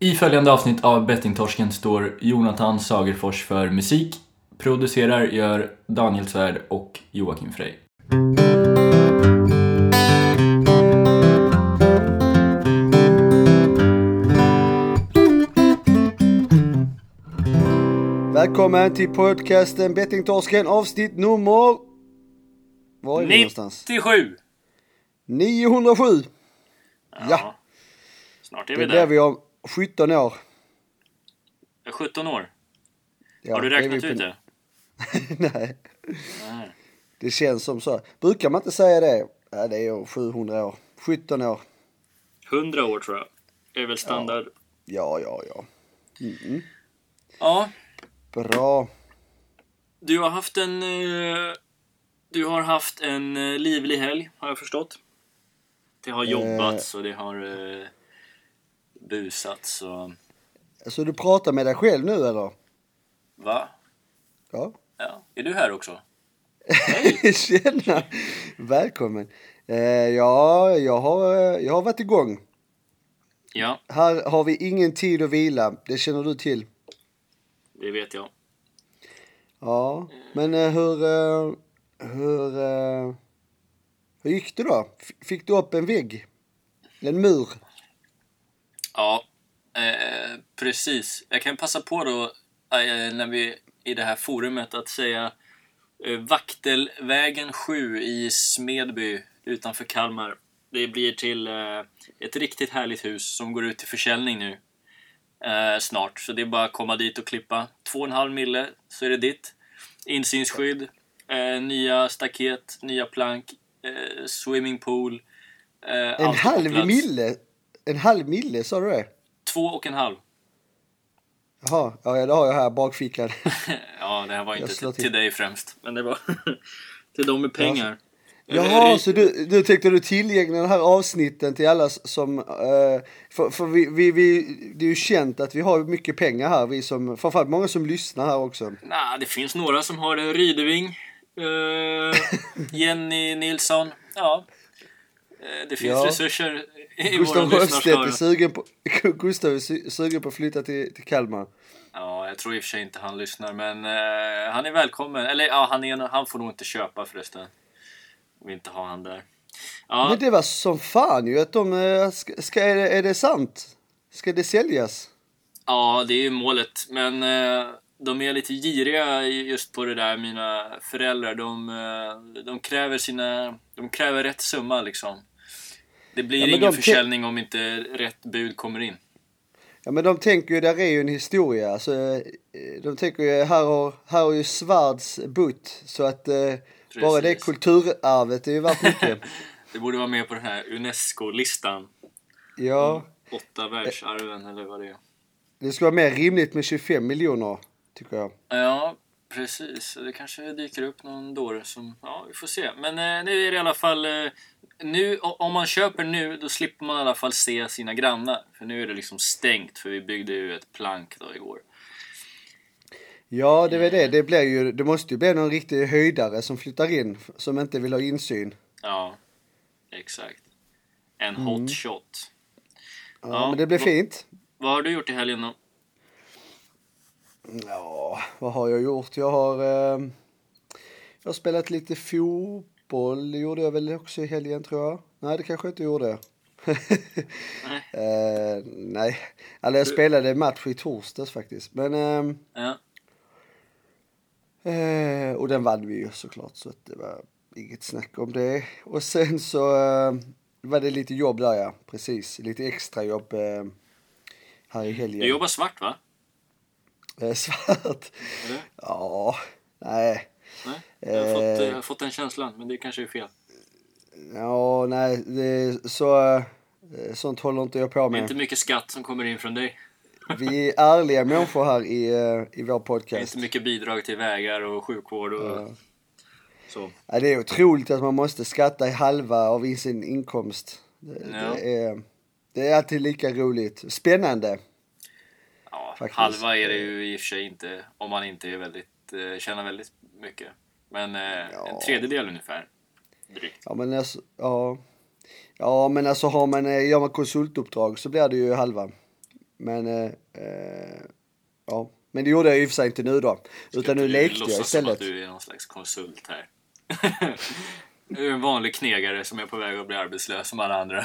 I följande avsnitt av Bettingtorsken står Jonathan Sagerfors för musik. Producerar gör Daniel Svärd och Joakim Frey. Välkommen till podcasten Bettingtorsken avsnitt nummer... Var är vi någonstans? 97! 907! Ja. Snart är Det vi blir där. vi om 17 år. 17 år. Ja, Har du det räknat ut det? Nej, Nej. det känns som så. Brukar man inte säga det? Ja, det är ju 700 år. 17 år. 100 år tror jag. är väl standard. Ja, ja, ja. Ja, Bra. du har haft en... eh, Du har haft en eh, livlig helg, har jag förstått. Det har jobbats och det har och... Så du pratar med dig själv nu eller? Va? Ja. Ja. Är du här också? Tjena! Välkommen. Eh, ja, jag har, eh, jag har varit igång. Ja, Här har vi ingen tid att vila. Det känner du till. det vet jag. Ja, men eh, hur, eh, hur, eh, hur gick det då? F- Fick du upp en vägg? En mur? Ja, eh, precis. Jag kan passa på då eh, när vi i det här forumet att säga eh, Vaktelvägen 7 i Smedby utanför Kalmar. Det blir till eh, ett riktigt härligt hus som går ut till försäljning nu eh, snart. Så det är bara att komma dit och klippa. 2,5 mille så är det ditt. Insynsskydd, nya staket, nya plank, swimmingpool. En halv mille? En halv mille, sa du det? Två och en halv. Jaha, ja det har jag här bakfickan. Ja, det här var inte till, till. dig främst, men det var till dem med pengar. Jaha, Eh, så du, du tänkte du tillgängliga den här avsnitten till alla som... Eh, för för vi, vi, vi, det är ju känt att vi har mycket pengar här, vi som... Framförallt många som lyssnar här också. Nej, det finns några som har en Rydeving. Eh, Jenny Nilsson. Ja. Eh, det finns Ja. resurser Gustav Sjöstedt är sugen på, Gustav är su- sugen på att flytta till, till Kalmar. Ja, jag tror i och för sig inte han lyssnar, men eh, han är välkommen. Eller ja, han, är, han får nog inte köpa förresten. Vill inte ha han där. Ja, Men det var som fan ju att de... eh, Ska, ska, är, det, är det sant? Ska det säljas? Ja, det är ju målet. Men eh, de är lite giriga just på det där, mina föräldrar. De, eh, de kräver sina... De kräver rätt summa liksom. Det blir Ja, ingen de försäljning om inte rätt bud kommer in. Ja men de tänker ju, där är ju en historia. Alltså, eh, de tänker ju, här har, här har ju Svards bott. Så att eh, bara det kulturarvet är ju värt mycket. Det borde vara med på den här UNESCO-listan. ja, Åtta världsarven eller vad det är. det skulle vara mer rimligt med 25 miljoner, tycker jag. Ja, precis. Det kanske dyker upp någon dåre som... Ja, vi får se. Men eh, nu är det i alla fall... Eh, nu, om man köper nu, då slipper man i alla fall se sina grannar. För nu är det liksom stängt, för vi byggde ju ett plank då igår. Ja, det är det. Det blir ju, det måste ju bli någon riktig höjdare som flyttar in, som inte vill ha insyn. Ja, exakt. En hot shot. Ja, Ja, men det blir fint. Vad har du gjort i helgen då? Ja, vad har jag gjort? Jag har, eh, jag har spelat lite fotboll. Det gjorde jag väl också i helgen tror jag. Nej, det kanske jag inte gjorde. Nej. Eh, nej, alltså jag spelade match i torsdags faktiskt. Men, ehm, Ja, eh, och den vann vi ju såklart så att det var inget snack om det. Och sen så eh, var det lite jobb där ja, precis. Lite extra jobb eh, här i helgen. du jobbar svart va? Eh, svart. Eller? Ja, nej. Nej? Jag har, fått, Eh. jag har fått den känslan, men det kanske är fel. Ja, nej, det, så, eh, sånt håller inte jag på Det är med. inte mycket skatt som kommer in från dig. Vi är ärliga människor här i, eh, i vår Det är podcast. inte mycket bidrag till vägar och sjukvård och så. Ja, det är otroligt att man måste skatta i halva av sin inkomst. Det, Ja. det, är, det är alltid lika roligt. Spännande. Faktiskt. halva är det ju i och för sig inte om man inte är väldigt, eh, tjänar väldigt mycket. Men eh, Ja. en tredjedel ungefär. Drygt. Ja, men alltså, ja. Ja, men alltså har man, eh, gör man konsultuppdrag så blir det ju halva. Men, eh, eh, ja. Men det gjorde jag i och för sig inte nu då. Utan nu lekte jag låtsas som istället. att du är någon slags konsult här. Du är en vanlig knegare som är på väg att bli arbetslös som alla andra.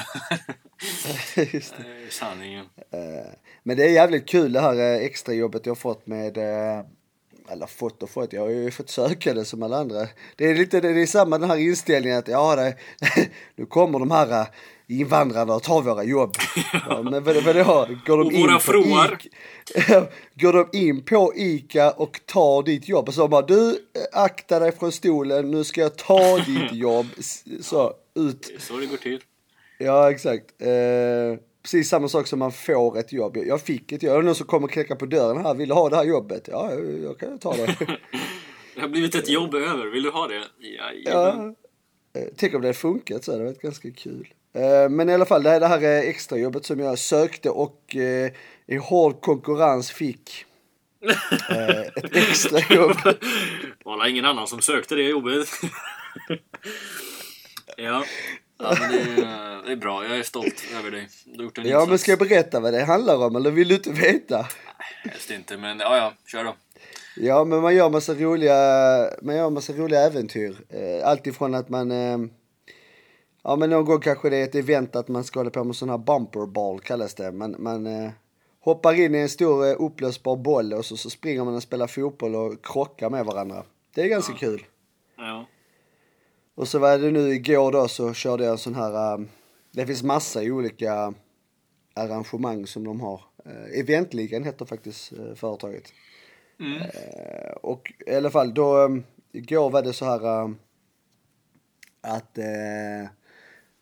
Just det. Det är sanningen. Men det är jävligt kul det här eh, extrajobbet jag har fått med, eh, eller fått och fått, jag har ju fått söka det som alla andra. Det är lite, det är samma den här inställningen att ja, det, nu kommer de här eh, invandrarna tar våra jobb. Ja, men vad, vadå, går de Och in våra på fruar. Går de in på Ica och tar ditt jobb och så bara du eh, akta dig från stolen, nu ska jag ta ditt jobb. Så, ut. Det är så det går till. Ja, exakt. Eh, precis samma sak som man får ett jobb. Jag fick ett jobb. Det någon som kommer och knackar på dörren här? Vill du ha det här jobbet? Ja, jag, jag kan ta det. Det har blivit ett jobb över. Vill du ha det? Ja, ja. Eh, tänk om det hade funkat så hade det varit ganska kul. Eh, men i alla fall, det är det här eh, extrajobbet som jag sökte och eh, i hård konkurrens fick. Eh, ett extrajobb. Var det ingen annan som sökte det jobbet? ja. ja men det, är, det är bra. Jag är stolt över dig. Du har gjort en Ja, insats. men ska jag berätta vad det handlar om eller vill du inte veta? Helst inte, men ja, ja. Kör då. Ja, men man gör massa roliga, man gör massa roliga äventyr. Eh, Allt ifrån att man, eh, ja men någon gång kanske det är ett event att man ska hålla på med sån här bumper ball kallas det. Man, man eh, hoppar in i en stor eh, upplösbar boll och så, så springer man och spelar fotboll och krockar med varandra. Det är ganska kul. Ja. Och så var det nu igår då så körde jag en sån här, eh, det finns massa olika arrangemang som de har. Eh, Eventligan heter faktiskt eh, företaget. Mm. Eh, och i alla fall då, um, igår var det så här att eh,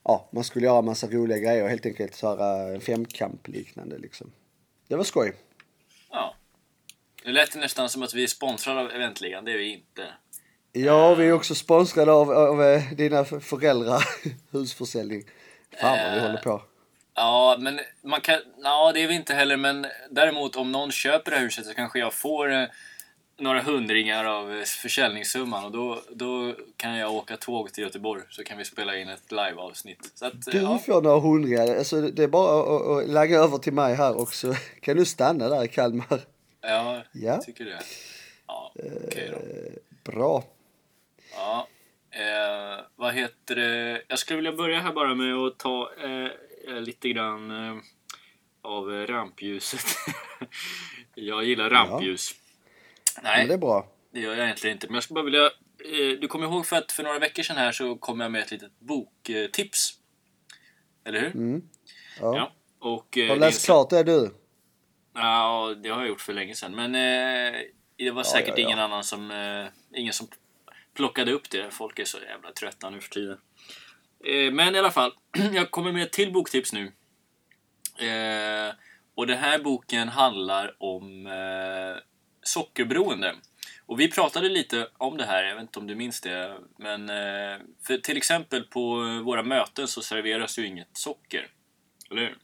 ja, man skulle göra massa roliga grejer helt enkelt här uh, en femkamp liknande liksom. Det var skoj. ja. Det lät nästan som att vi är sponsrade av Eventligan. Det är vi inte. Ja, vi är också sponsrade av, av eh, dina föräldrar, husförsäljning. Fan vad vi Eh. håller på. Ja, men man kan... Ja, det är vi inte heller, men däremot om någon köper det här huset så kanske jag får eh, några hundringar av eh, försäljningssumman och då, då kan jag åka tåg till Göteborg så kan vi spela in ett live-avsnitt. Så att, eh, Du ja. får några hundringar, alltså det är bara att, att, lägga över till mig här och så kan du stanna där i Kalmar. Ja, Ja. jag tycker det. Ja, okej då. Bra. Ja, eh, vad heter det? Jag skulle vilja börja här bara med att ta eh, lite grann eh, av eh, rampljuset. jag gillar rampljus. Nej, Men det är bra. det gör jag egentligen inte. Men jag skulle bara vilja... Eh, du kommer ihåg för att för några veckor sedan här så kom jag med ett litet boktips. Eller hur? Mm. Ja. Ja. Och, eh, Har läst klart det du? Ja, det har jag gjort för länge sedan. Men eh, det var säkert ja, ja. ingen annan som... Eh, ingen som plockade upp det. Folk är så jävla trötta nu för tiden. Men i alla fall, jag kommer med ett till boktips nu. Och den här boken handlar om sockerberoende. Och vi pratade lite om det här, jag vet inte om du minns det. Men eh, för till exempel på våra möten så serveras ju inget socker. Eller hur?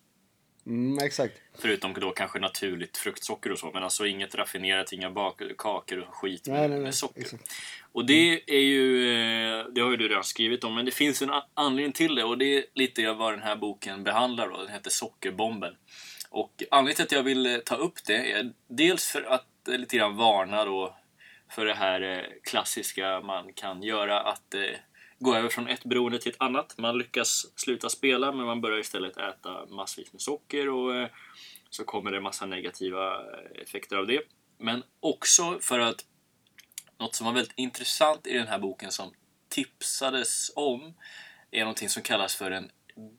Mm, exakt. Förutom då kanske naturligt fruktsocker och så, men alltså inget raffinerat, inga bak kakor och skit med, Nej, nej, nej. med socker. Exakt. Och det är ju, eh, det har ju du redan skrivit om, men det finns en anledning till det och det är lite vad den här boken behandlar då. Den heter Sockerbomben. Och anledningen till att jag vill eh, ta upp det är dels för att lite grann varna då för det här eh, klassiska man kan göra att eh, gå över från ett beroende till ett annat. Man lyckas sluta spela men man börjar istället äta massvis med socker och eh, så kommer det massa negativa effekter av det. Men också för att något som var väldigt intressant i den här boken som tipsades om är någonting som kallas för en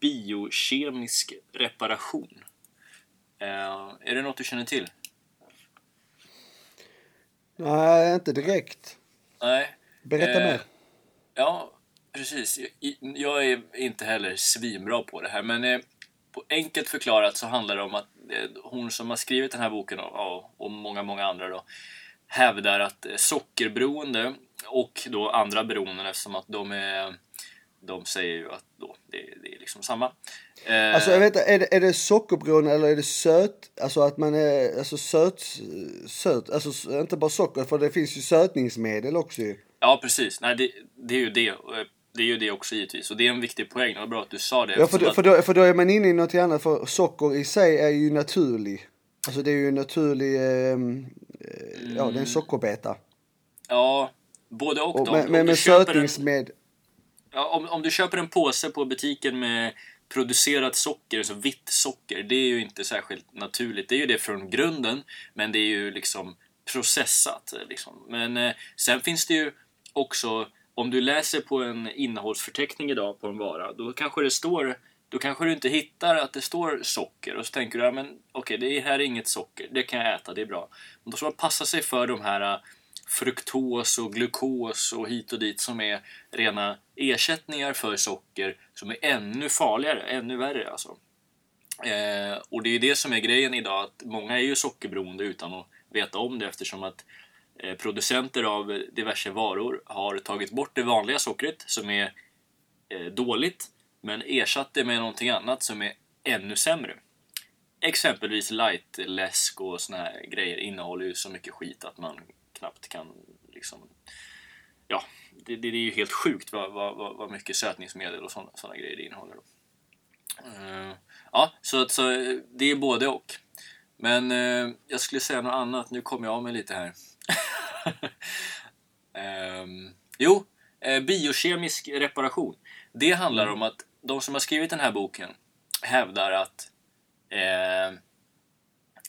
biokemisk reparation. Är det något du känner till? Nej, inte direkt. Nej. Berätta Eh, mer. Ja, precis. Jag, är inte heller svinbra på det här, men eh, på enkelt förklarat så handlar det om att eh, hon som har skrivit den här boken och, och, och många, många andra då hävdar att eh, sockerberoende och då andra beroenden eftersom att de är de säger ju att då, det, det är liksom samma. Eh, Alltså jag vet inte, är det, är det sockerberoende eller är det söt? Alltså att man är alltså söt, söt, alltså inte bara socker för det finns ju sötningsmedel också ju. Ja, precis. Nej, det, det är ju det. Eh, Det är ju det också givetvis. Och det är en viktig poäng. Det var bra att du sa det. Ja för, då, för, då, för då är man inne i något annat för socker i sig är ju naturlig. Alltså det är ju en naturlig, eh, eh, ja det är en sockerbeta. Ja, både och. Och då. Om med, du med köper en- sötningsmed... Ja, om, om du köper en påse på butiken med producerat socker, alltså vitt socker, det är ju inte särskilt naturligt. Det är ju det från grunden, men det är ju liksom processat. Liksom. Men eh, sen finns det ju också, om du läser på en innehållsförteckning idag på en vara, då kanske det står då kanske du inte hittar att det står socker och så tänker du, ja men okej, det här är inget socker, det kan jag äta, det är bra. Men då ska man passa sig för de här eh, fruktos och glukos och hit och dit som är rena ersättningar för socker som är ännu farligare, ännu värre alltså. Eh, och det är det som är grejen idag, att många är ju sockerberoende utan att veta om det eftersom att eh, producenter av diverse varor har tagit bort det vanliga sockret som är eh, dåligt men ersatt det med någonting annat som är ännu sämre. Exempelvis light-läsk och såna här grejer innehåller ju så mycket skit att man knappt kan liksom... Ja, det, det, det är ju helt sjukt vad, vad, vad, mycket sötningsmedel och såna grejer det innehåller. Då. Eh, ja, så, så det är både och. Men eh, jag skulle säga något annat, nu kommer jag av mig lite här. Ehm, jo, eh, biokemisk reparation. Det handlar om att de som har skrivit den här boken hävdar att eh,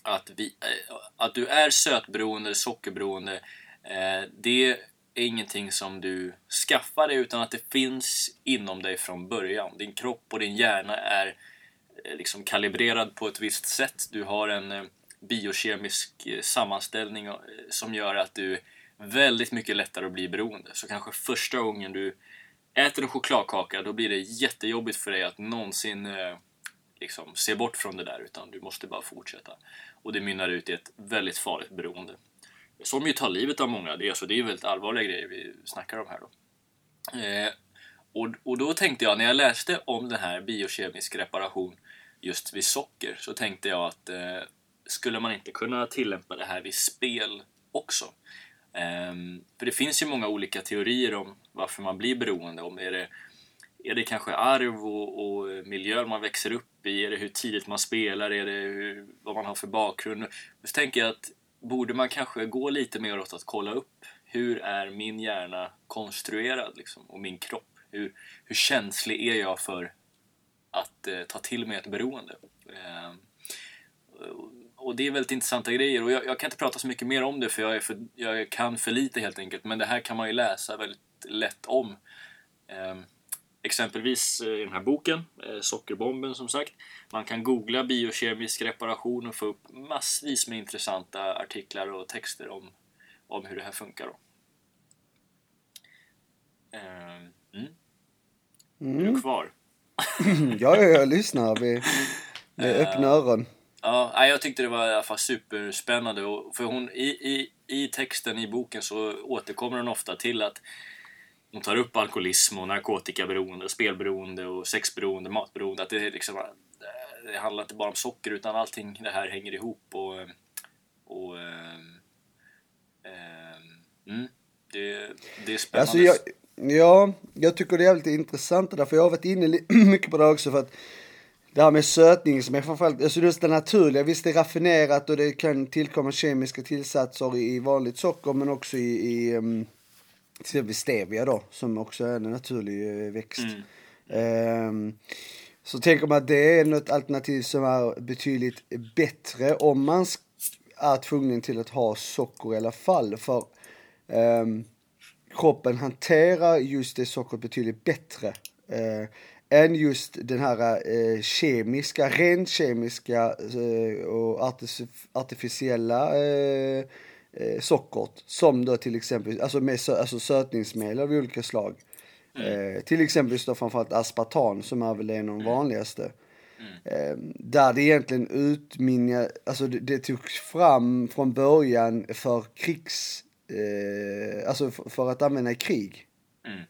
att, vi, eh, att du är sötberoende, sockerberoende, eh, det är ingenting som du skaffar dig utan att det finns inom dig från början. Din kropp och din hjärna är eh, liksom kalibrerad på ett visst sätt. Du har en biokemisk sammanställning som gör att du väldigt mycket lättare att bli beroende. Så kanske första gången du äter en chokladkaka då blir det jättejobbigt för dig att någonsin eh, liksom se bort från det där utan du måste bara fortsätta. Och det mynnar ut i ett väldigt farligt beroende. Som ju tar livet av många. Det är, alltså, det är väldigt allvarliga grejer vi snackar om här då. Eh, och, och då tänkte jag, när jag läste om den här biokemisk reparation just vid socker, så tänkte jag att eh, skulle man inte kunna tillämpa det här vid spel också? Eh, för det finns ju många olika teorier om varför man blir beroende. Om är det, är det kanske arv och, och eh, miljö man växer upp i? Är det hur tidigt man spelar? Är det hur, vad man har för bakgrund? Så tänker jag att borde man kanske gå lite mer åt att kolla upp hur är min hjärna konstruerad liksom, och min kropp? Hur, hur känslig är jag för att eh, ta till mig ett beroende? Eh, och det är väldigt intressanta grejer och jag, jag kan inte prata så mycket mer om det för jag, är för jag kan för lite helt enkelt men det här kan man ju läsa väldigt lätt om. Eh, exempelvis eh, i den här boken, eh, Sockerbomben som sagt. Man kan googla biokemisk reparation och få upp massvis med intressanta artiklar och texter om, om hur det här funkar. Då. Ehm, mm. Är du kvar? Ja, ja, jag lyssnar med, med öppna öron. Ja, jag tyckte det var i alla fall superspännande. För hon, i, i, I texten i boken så återkommer hon ofta till att hon tar upp alkoholism och narkotikaberoende, spelberoende och sexberoende, matberoende. Att det, är liksom, det handlar inte bara om socker utan allting det här hänger ihop. Och, och ehm, mm, det, det är spännande. Alltså jag, ja, jag tycker det är jävligt intressant där, för jag har varit inne mycket på det också för att det här med sötning som är framförallt, alltså just det naturliga, visst det är raffinerat och det kan tillkomma kemiska tillsatser i vanligt socker men också i, i um, till exempel stevia då, som också är en naturlig eh, växt. Ehm, så tänker man att det är något alternativ som är betydligt bättre om man är tvungen till att ha socker i alla fall. För ehm, kroppen hanterar just det sockret betydligt bättre. Eh, än just den här eh, kemiska, rent kemiska eh, och artific- artificiella eh, sockret. Som då till exempel, alltså med sö- alltså sötningsmedel av olika slag. Eh, till exempel då framförallt aspartam som är väl en av de vanligaste. Eh, där det egentligen utminjar, alltså det, det togs fram från början för krigs, eh, alltså för, för att använda i krig. Mm.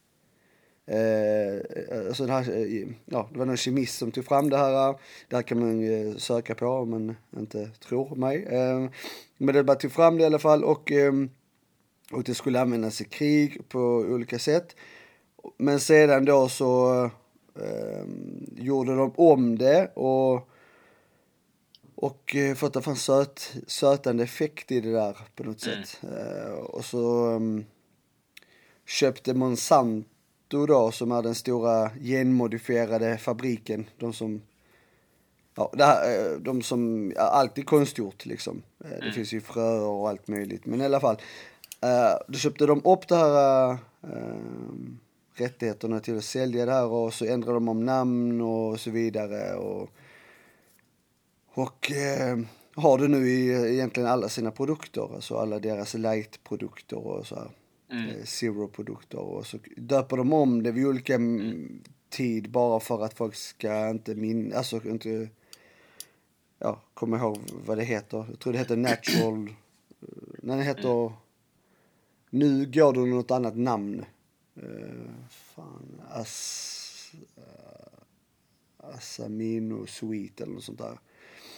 Eh, alltså det, här, eh, ja, det var någon kemist som tog fram det här. Det här kan man eh, söka på om man inte tror mig. Eh, men det bara tog fram det i alla fall och, eh, och det skulle användas i krig på olika sätt. Men sedan då så eh, gjorde de om det och Och eh, för att det fanns söt, sötande effekt i det där på något mm. sätt. Och så um, köpte Monsanto då, som är den stora genmodifierade fabriken, de som Ja, här, eh, de som, allt är konstgjort liksom. Det mm. finns ju fröer och allt möjligt. Men i alla fall, då köpte de upp det här rättigheterna till att sälja det här och så ändrade de om namn och så vidare. Och, och eh, har det nu i egentligen alla sina produkter, alltså alla deras light-produkter och så här. Mm. Eh, Zero-produkter och så döper de om det vid olika mm. tid bara för att folk ska inte minnas, alltså inte, ja, komma ihåg vad det heter. Jag tror det heter natural, eh, när det heter, mm. nu går det under något annat namn. Uh, fan, As, uh, Asamino Sweet eller något sånt där.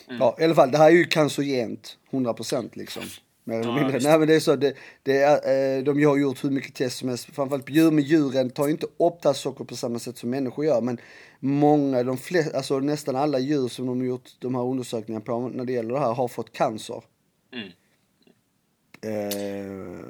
Mm. Ja, i alla fall, det här är ju cancerogent, 100% liksom. Mer eller mindre. Nej men det är så, det, det är, eh, de har gjort hur mycket test som helst, framförallt på djur, men djuren tar inte upp socker på samma sätt som människor gör. Men många, de flesta, alltså nästan alla djur som de har gjort de här undersökningarna på när det gäller det här har fått cancer. Mm. Eh,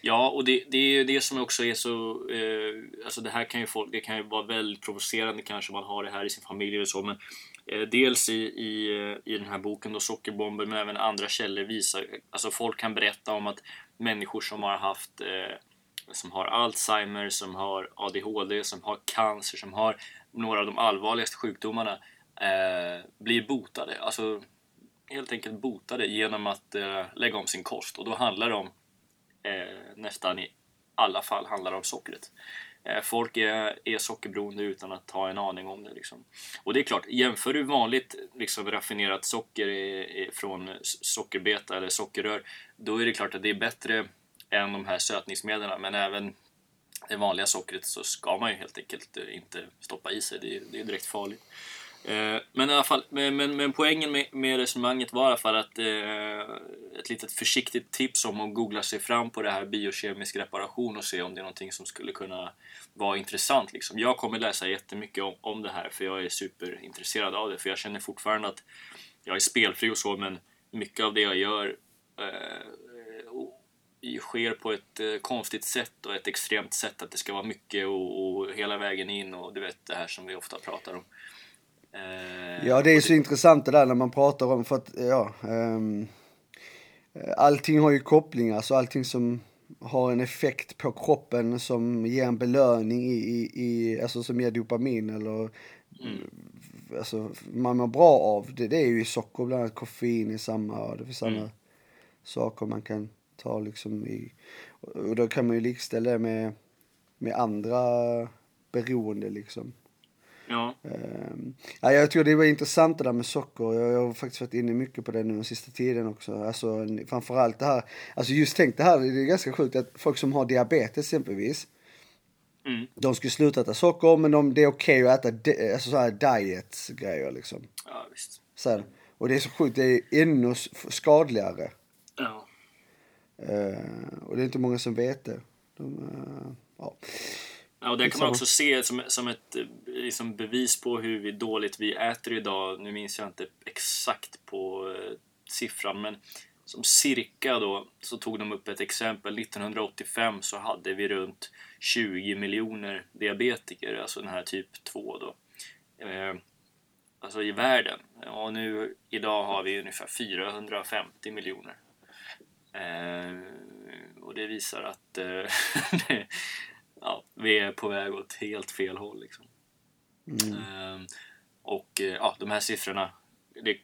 ja. Och det, det är det som också är så... Eh, alltså det här kan ju folk, det kan ju vara väldigt provocerande kanske om man har det här i sin familj eller så, men eh, dels i, i, i den här boken då, Sockerbomber, men även andra källor visar... Alltså folk kan berätta om att människor som har haft eh, som har Alzheimer, som har ADHD, som har cancer, som har några av de allvarligaste sjukdomarna eh, blir botade. Alltså helt enkelt botade genom att eh, lägga om sin kost. Och då handlar det om Eh, nästan i alla fall handlar om sockret. Eh, folk är, är sockerberoende utan att ha en aning om det. Liksom. Och det är klart, jämför du vanligt liksom, raffinerat socker i, i, från sockerbeta eller sockerrör, då är det klart att det är bättre än de här sötningsmedlen. Men även det vanliga sockret så ska man ju helt enkelt inte stoppa i sig. Det är, det är direkt farligt. Eh, men i alla fall, men, men, men poängen med, med, resonemanget var i alla fall att eh, ett litet försiktigt tips om att googla sig fram på det här biokemisk reparation och se om det är någonting som skulle kunna vara intressant. Liksom. Jag kommer läsa jättemycket om, om det här för jag är superintresserad av det. För jag känner fortfarande att jag är spelfri och så men mycket av det jag gör eh, sker på ett eh, konstigt sätt och ett extremt sätt. Att det ska vara mycket och, och hela vägen in och du vet det här som vi ofta pratar om. Eh, ja, det är så det... intressant det där när man pratar om, för att ja, um, allting har ju kopplingar, så allting som har en effekt på kroppen som ger en belöning i, i, i alltså som ger dopamin eller mm. alltså man mår bra av det, det är ju socker, bland annat koffein i samma, det finns mm. saker man kan ta liksom i, och då kan man ju likställa det med, med andra beroende liksom. Ja. Uh, ja, jag tror det var intressant det där med socker. Jag, jag har faktiskt varit inne mycket på det nu den sista tiden också. Alltså framförallt det här, alltså just tänk det här, det är ganska sjukt att folk som har diabetes exempelvis, mm. de skulle sluta äta socker men de, det är okej okay att äta de, alltså så här diet grejer liksom. Ja, visst. Så här, och det är så sjukt, det är ännu skadligare. Ja. Uh, och det är inte många som vet det. De, uh, ja. Ja, och det kan man också se som, som ett liksom bevis på hur dåligt vi äter idag. Nu minns jag inte exakt på eh, siffran, men som cirka då så tog de upp ett exempel. 1985 så hade vi runt 20 miljoner diabetiker, alltså den här typ 2 då. Eh, alltså i världen. Och nu idag har vi ungefär 450 miljoner. Eh, och det visar att eh, ja, vi är på väg åt helt fel håll. Liksom. Mm. Ehm, och eh, ja, de här siffrorna det,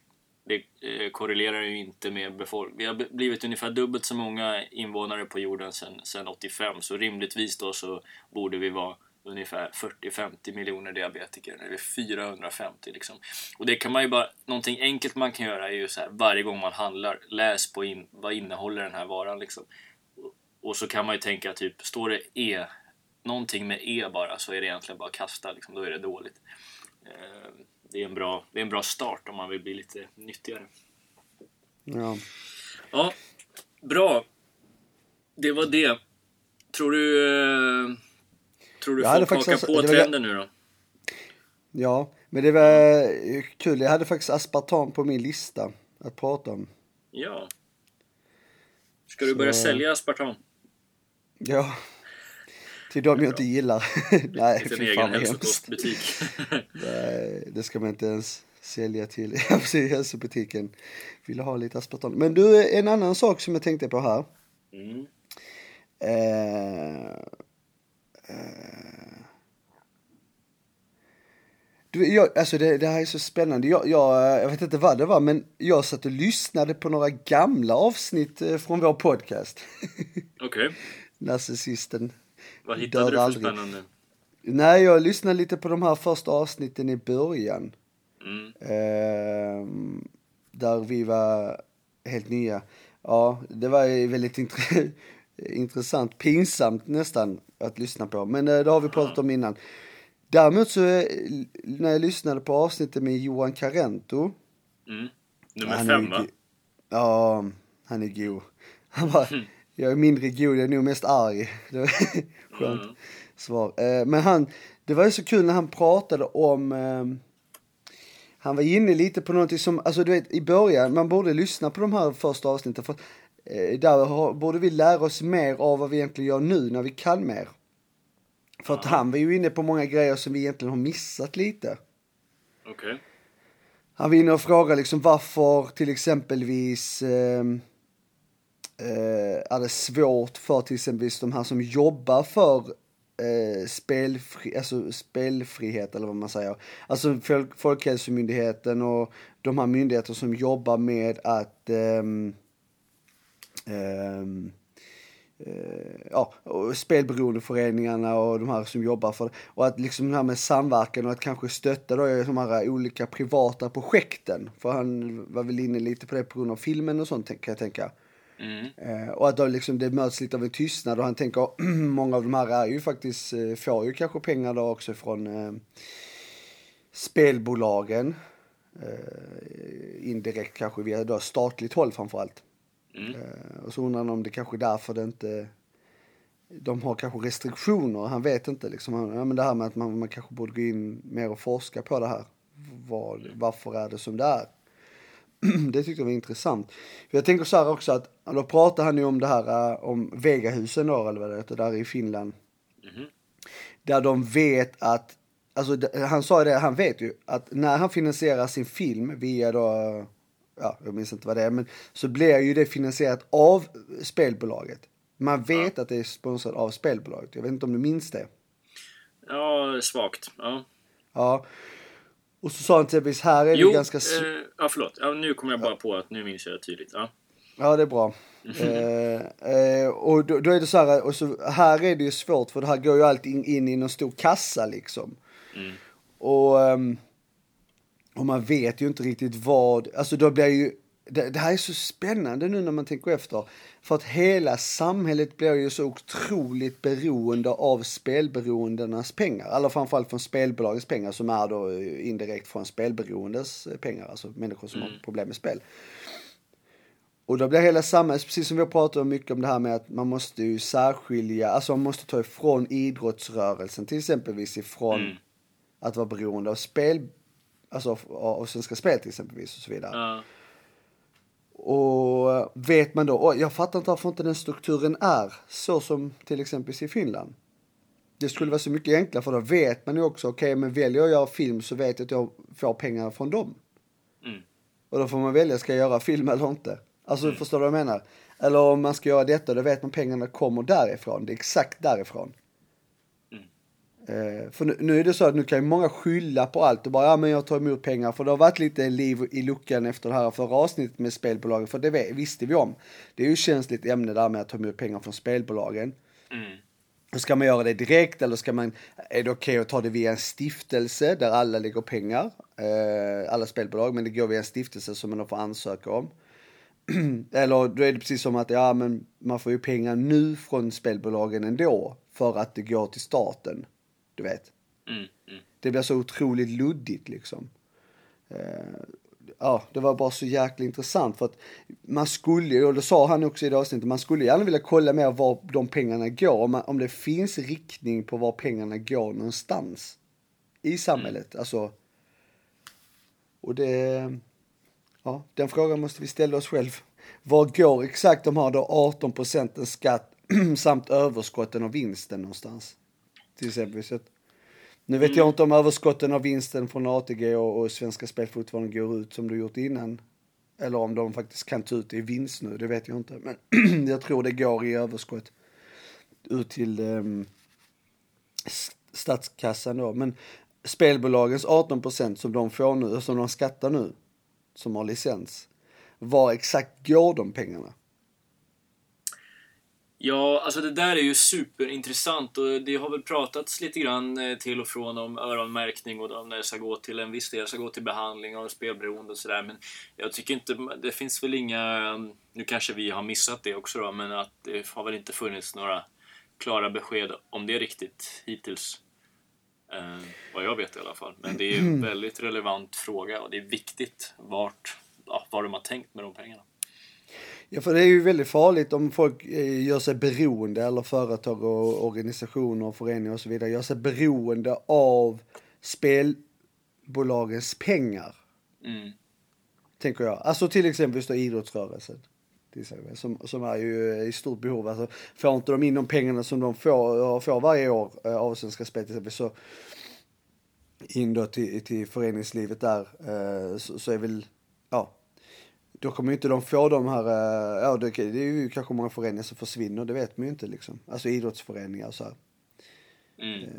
det eh, korrelerar ju inte med befolkningen. Vi har blivit ungefär dubbelt så många invånare på jorden sedan, sedan 85 så rimligtvis då så borde vi vara ungefär 40-50 miljoner diabetiker. Vi 450 liksom. Och det kan man ju bara, någonting enkelt man kan göra är ju så här varje gång man handlar, läs på in, vad innehåller den här varan liksom. Och så kan man ju tänka typ, står det E någonting med E bara så är det egentligen bara att kasta, liksom, då är det dåligt. Eh, det är, en bra, det är en bra start om man vill bli lite nyttigare. Ja. Ja, bra. Det var det. Tror du, eh, tror du folk hakar på trenden nu då? Ja, Men det var kul, jag hade faktiskt aspartam på min lista att prata om. Ja. Ska du börja Så- sälja aspartam? Ja. Till de jag inte gillar. Nej, Till fy fan vad hemskt. Nej, det ska man inte ens sälja till hälsobutiken. Vill ha lite aspartam. Men du, en annan sak som jag tänkte på här. mm. Eh, eh, du, jag, alltså det, det här är så spännande. Jag, jag, jag vet inte vad det var, men jag satt och lyssnade på några gamla avsnitt eh, från vår podcast. Okej. Narcissisten. Vad hittade du för aldrig. spännande? Nej, jag lyssnade lite på de här första avsnitten i början. Mm. Ehm, där vi var helt nya. Ja, det var väldigt int- intressant, pinsamt nästan att lyssna på. Men eh, det har vi pratat om innan. Däremot så, eh, när jag lyssnade på avsnittet med Johan Carento. Mm. Nummer fem va? Ja, han är god. Han bara, jag är mindre god, jag är nog mest arg. Det var skönt Mm. svar. Eh, Men han, det var ju så kul när han pratade om, ehm, han var inne lite på någonting som, alltså du vet i början, man borde lyssna på de här första avsnitten för eh, där har, borde vi lära oss mer av vad vi egentligen gör nu när vi kan mer. För att han var ju inne på många grejer som vi egentligen har missat lite. Okej. Han var inne och frågade liksom varför till exempelvis ehm, eh, är det svårt för till exempel de här som jobbar för eh, spelfri, alltså spelfrihet eller vad man säger. Alltså Folk, Folkhälsomyndigheten och de här myndigheter som jobbar med att ehm, ehm, eh, ja, och spelberoendeföreningarna och de här som jobbar för Och att liksom det här med samverkan och att kanske stötta då de här olika privata projekten. För han var väl inne lite på det på grund av filmen och sånt kan jag tänka. Mm. Eh, och att då liksom det möts lite av en tystnad och han tänker många av de här är ju faktiskt, eh, får ju kanske pengar då också från eh, spelbolagen. Eh, indirekt kanske via då statligt håll framförallt. Mm. Eh, och så undrar han om det kanske är därför det inte de har kanske restriktioner, han vet inte liksom. Han, ja, men det här med att man, man kanske borde gå in mer och forska på det här. Vad, varför är det som det är? det tyckte jag var intressant. För jag tänker så här också att, då pratar han ju om det här eh, om Vegahusen då, eller vad det heter, där i Finland. Mhm. Där de vet att, alltså han sa det, han vet ju att när han finansierar sin film via då, ja, jag minns inte vad det är, men så blir ju det finansierat av spelbolaget. Man vet att det är sponsrat av spelbolaget. Jag vet inte om du minns det? Ja, svagt. Ja. Ja. Och så sa han till exempel, här är det Jo, ganska... s- eh, ja förlåt. Ja, nu kommer jag bara på att nu minns jag det tydligt. Ja. Ja, det är bra. eh, eh, och då, då är det så här, och så, här är det ju svårt för det här går ju alltid in, in i någon stor kassa liksom. Mm. Och, ehm, och man vet ju inte riktigt vad, alltså då blir ju, det, det här är så spännande nu när man tänker efter. För att hela samhället blir ju så otroligt beroende av spelberoendenas pengar. Eller framförallt från spelbolagens pengar som är då indirekt från spelberoendes pengar. Alltså människor som har problem med spel. Och då blir hela samhället, precis som vi har pratat om mycket om det här med att man måste ju särskilja, alltså man måste ta ifrån idrottsrörelsen till exempelvis ifrån Mm. att vara beroende av spel, alltså av, av Svenska Spel till exempelvis och så vidare. Ja. Och vet man då, jag fattar inte varför inte den strukturen är så som till exempel i Finland. Det skulle vara så mycket enklare för då vet man ju också, okej men väljer jag att göra film så vet jag att jag får pengar från dem. Mm. Och då får man välja, ska jag göra film eller inte? Alltså förstår du vad jag menar? Eller om man ska göra detta, då vet man pengarna kommer därifrån. Det är exakt därifrån. Eh, för nu, nu är det så att nu kan ju många skylla på allt och bara, ja men jag tar emot pengar. För det har varit lite liv i luckan efter det här förra avsnittet med spelbolagen. För det visste vi om. Det är ju känsligt ämne där med att ta emot pengar från spelbolagen. Mm. Och Ska man göra det direkt eller ska man, är det okej att ta det via en stiftelse där alla lägger pengar? Eh, alla spelbolag, men det går via en stiftelse som man då får ansöka om. eller då är det precis som att ja, men man får ju pengar nu från spelbolagen ändå för att det går till staten. Du vet. Mm. Mm. Det blir så otroligt luddigt liksom. Eh, ja, det var bara så jäkla intressant för att man skulle och det sa han också i det avsnittet, man skulle gärna vilja kolla mer var de pengarna går, om, man, om det finns riktning på var pengarna går någonstans i samhället. Alltså, Och det, ja, den frågan måste vi ställa oss själv. Var går exakt de här då 18 procenten skatt samt överskotten och vinsten någonstans? Till exempel. Så att, nu vet jag inte om överskotten och vinsten från ATG och, och Svenska Spel fortfarande går ut som det gjort innan. Eller om de faktiskt kan ta ut det i vinst nu, det vet jag inte. Men jag tror det går i överskott ut till um, statskassan då. Men spelbolagens 18 procent som de får nu, som de skattar nu, som har licens, var exakt går de pengarna? Ja, alltså det där är ju superintressant och det har väl pratats lite grann eh, till och från om öronmärkning och om det ska gå till en viss del, ska gå till behandling av spelberoende och sådär. Men jag tycker inte, det finns väl inga, nu kanske vi har missat det också då, men att det har väl inte funnits några klara besked om det riktigt hittills. Eh, vad jag vet i alla fall. Men det är en väldigt relevant fråga och det är viktigt vart, ja, vad de har tänkt med de pengarna. Ja, för det är ju väldigt farligt om folk eh, gör sig beroende, eller företag och organisationer och föreningar och så vidare, gör sig beroende av spelbolagens pengar. Mm. Tänker jag. Alltså till exempel just då idrottsrörelsen. Som, som är ju i stort behov. Alltså, får inte de in de pengarna som de får, får varje år eh, av Svenska Spel till exempel så in då till, till föreningslivet där eh, så, så är väl, ja, då kommer ju inte de få de här, eh, ja det, är ju kanske många föreningar som försvinner, det vet man ju inte liksom. Alltså idrottsföreningar och så här. Mm.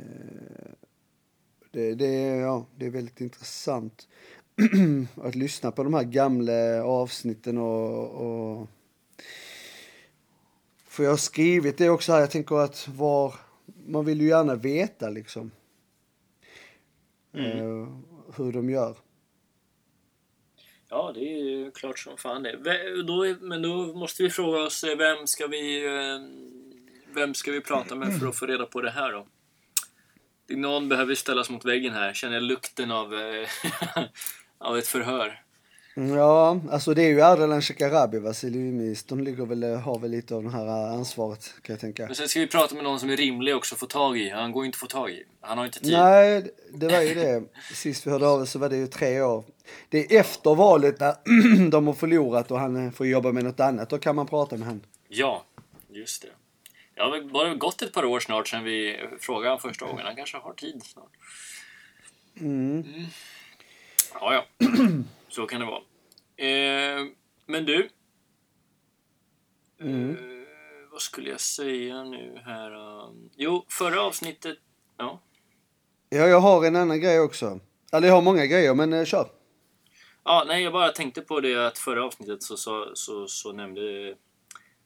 Det, det, ja, det är väldigt intressant att lyssna på de här gamla avsnitten och, och för jag har skrivit det också här, jag tänker att var, man vill ju gärna veta liksom. Mm. Uh, hur de gör. Ja, det är ju klart som fan det. Då, men då måste vi fråga oss, eh, vem ska vi, eh, vem ska vi prata med för att få reda på det här då? Någon behöver ställas mot väggen här, känner jag lukten av, eh, av ett förhör. Ja, alltså det är ju Ardalan Shekarabi, Vasiliumis. De ligger väl, har väl lite av det här ansvaret kan jag tänka. Men sen ska vi prata med någon som är rimlig också att få tag i. Han går inte att få tag i. Han har inte tid. Nej, det var ju det. Sist vi hörde av så var det ju tre år. Det är efter valet när de har förlorat och han får jobba med något annat. Då kan man prata med han. Ja, just det. Det har bara gått ett par år snart sedan vi frågade honom första gången. Han kanske har tid snart. Mm. Mm. Ja, ja. Så kan det vara. Eh, men du. Mm. Eh, vad skulle jag säga nu här? Jo, förra avsnittet... Ja. Ja, jag har en annan grej också. Eller jag har många grejer, men eh, kör. Ja, nej, jag bara tänkte på det att förra avsnittet så, så, så, så nämnde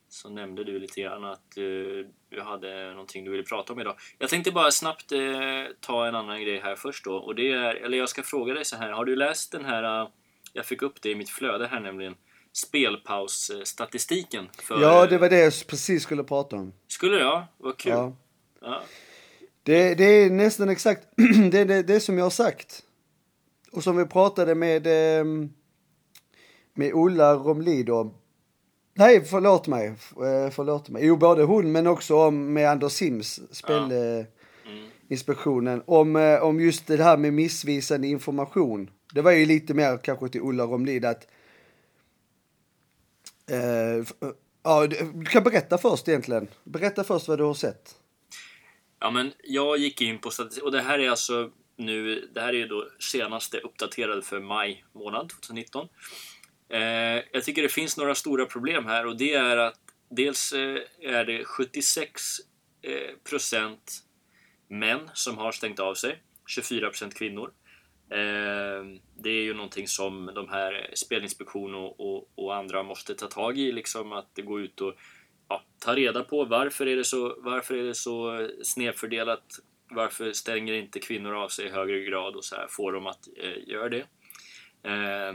så nämnde du lite grann att uh, du hade någonting du ville prata om idag. Jag tänkte bara snabbt uh, ta en annan grej här först då. Och det är, eller jag ska fråga dig så här. Har du läst den här, uh, jag fick upp det i mitt flöde här nämligen, spelpausstatistiken? För, Ja, det var det jag precis skulle prata om. Skulle det? Ja, vad kul. Ja. Ja. Det, det är nästan exakt det, det, det som jag har sagt. Och som vi pratade med, ehm, med Ulla Romlid om. Nej, förlåt mig. Eh, Förlåt mig. Jo, både hon men också om med Anders Sims, Spelinspektionen. Mm. Om, eh, om just det här med missvisande information. Det var ju lite mer kanske till Ulla Romlid att eh, eh Ja, du kan berätta först egentligen. Berätta först vad du har sett. Ja, men jag gick in på statistik och det här är alltså nu, det här är ju då senaste uppdaterade för maj månad 2019. Eh, jag tycker det finns några stora problem här och det är att dels eh, är det 76 eh, procent män som har stängt av sig, 24 procent kvinnor. Ehm, det är ju någonting som de här Spelinspektion och, och, och andra måste ta tag i, liksom att det går ut och ja, ta reda på varför är det så, varför är det så snedfördelat? Varför stänger inte kvinnor av sig i högre grad och så här får dem att eh, göra det? Eh,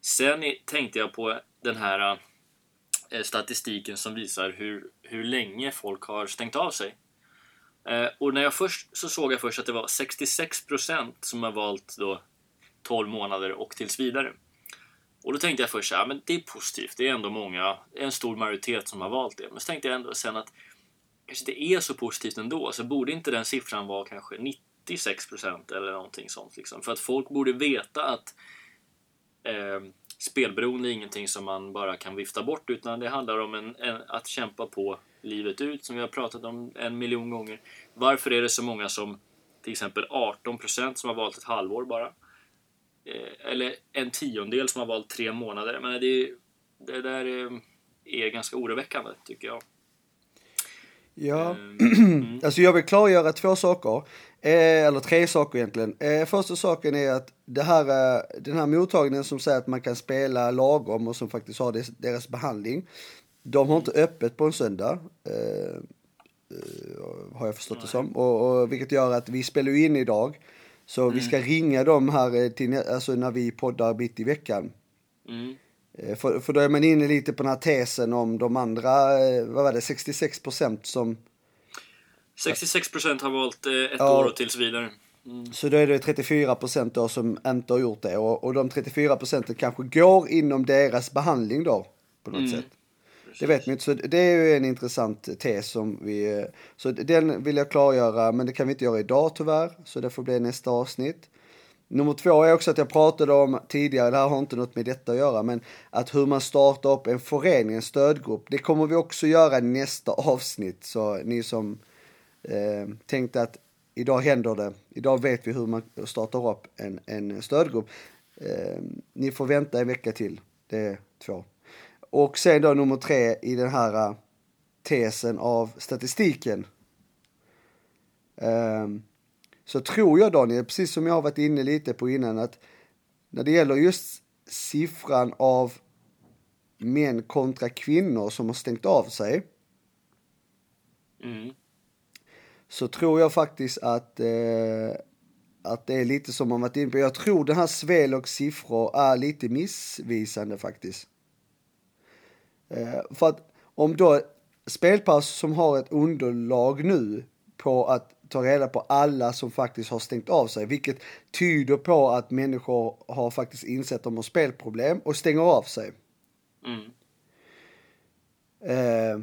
sen tänkte jag på den här eh, statistiken som visar hur, hur länge folk har stängt av sig. Eh, och när jag först så såg jag först att det var 66% som har valt då 12 månader och tills vidare. Och då tänkte jag först så här, men det är positivt. Det är ändå många, en stor majoritet som har valt det. Men så tänkte jag ändå sen att kanske det är så positivt ändå. Så borde inte den siffran vara kanske 96% eller någonting sånt. Liksom. För att folk borde veta att Eh, spelberoende är ingenting som man bara kan vifta bort utan det handlar om en, en, att kämpa på livet ut som vi har pratat om en miljon gånger. Varför är det så många som till exempel 18% som har valt ett halvår bara? Eh, eller en tiondel som har valt tre månader. Men det, det där är, är ganska oroväckande tycker jag. Ja, mm. alltså jag vill klargöra två saker. Eh, eller tre saker egentligen. Eh, första saken är att det här, eh, den här mottagningen som säger att man kan spela lagom och som faktiskt har des, deras behandling. De har inte öppet på en söndag. Eh, eh, har jag förstått Nej. det som. Och, och, vilket gör att vi spelar in idag. Så mm. vi ska ringa dem här till, alltså när vi poddar mitt i veckan. Mm. Eh, för, för då är man inne lite på den här tesen om de andra, eh, vad var det, 66 procent som... 66 procent har valt eh, ett ja, år och tills vidare. Mm. Så då är det 34 procent då som inte har gjort det och, och de 34 procenten kanske går inom deras behandling då på något mm. sätt. Det vet man inte, så det är ju en intressant tes som vi... Eh, så den vill jag klargöra, men det kan vi inte göra idag tyvärr, så det får bli nästa avsnitt. Nummer två är också att jag pratade om tidigare, det här har inte något med detta att göra, men att hur man startar upp en förening, en stödgrupp, det kommer vi också göra i nästa avsnitt. Så ni som eh, tänkte att idag händer det, idag vet vi hur man startar upp en, en stödgrupp. Eh, ni får vänta en vecka till, det är två. Och sen då nummer tre i den här uh, tesen av statistiken. Um, så tror jag Daniel, precis som jag har varit inne lite på innan, att när det gäller just siffran av män kontra kvinnor som har stängt av sig. Mm. Så tror jag faktiskt att, eh, att det är lite som man varit inne på. Jag tror den här Svelogs siffror är lite missvisande faktiskt. Eh, för att om då spelpass som har ett underlag nu på att ta reda på alla som faktiskt har stängt av sig, vilket tyder på att människor har faktiskt insett att de har spelproblem och stänger av sig. Mm. Eh,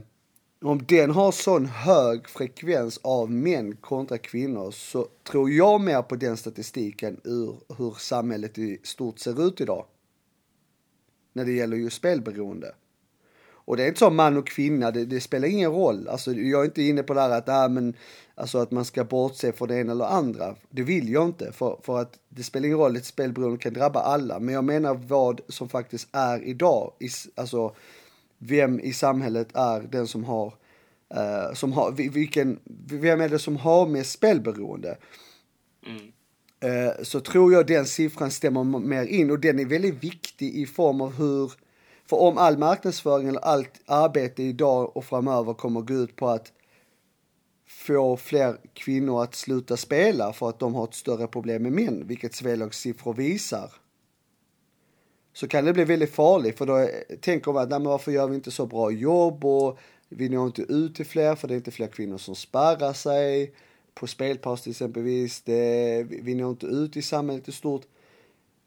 om den har sån hög frekvens av män kontra kvinnor så tror jag mer på den statistiken ur hur samhället i stort ser ut idag. När det gäller just spelberoende. Och det är inte så man och kvinna, det, det, spelar ingen roll. Alltså, jag är inte inne på det här att, äh, men, alltså, att man ska bortse från det ena eller andra. Det vill jag inte, för, för att det spelar ingen roll, ett spelberoende kan drabba alla. Men jag menar vad som faktiskt är idag. I, alltså, vem i samhället är den som har, uh, som har vilken, vem är det som har mest spelberoende? Mm. Uh, så tror jag den siffran stämmer mer in och den är väldigt viktig i form av hur för om all marknadsföring eller allt arbete idag och framöver kommer gå ut på att få fler kvinnor att sluta spela för att de har ett större problem med män, vilket Svelags siffror visar. Så kan det bli väldigt farligt för då tänker man att nej, men varför gör vi inte så bra jobb och vi når inte ut till fler för det är inte fler kvinnor som spärrar sig på spelpaus till exempelvis. Det, vi når inte ut i samhället i stort.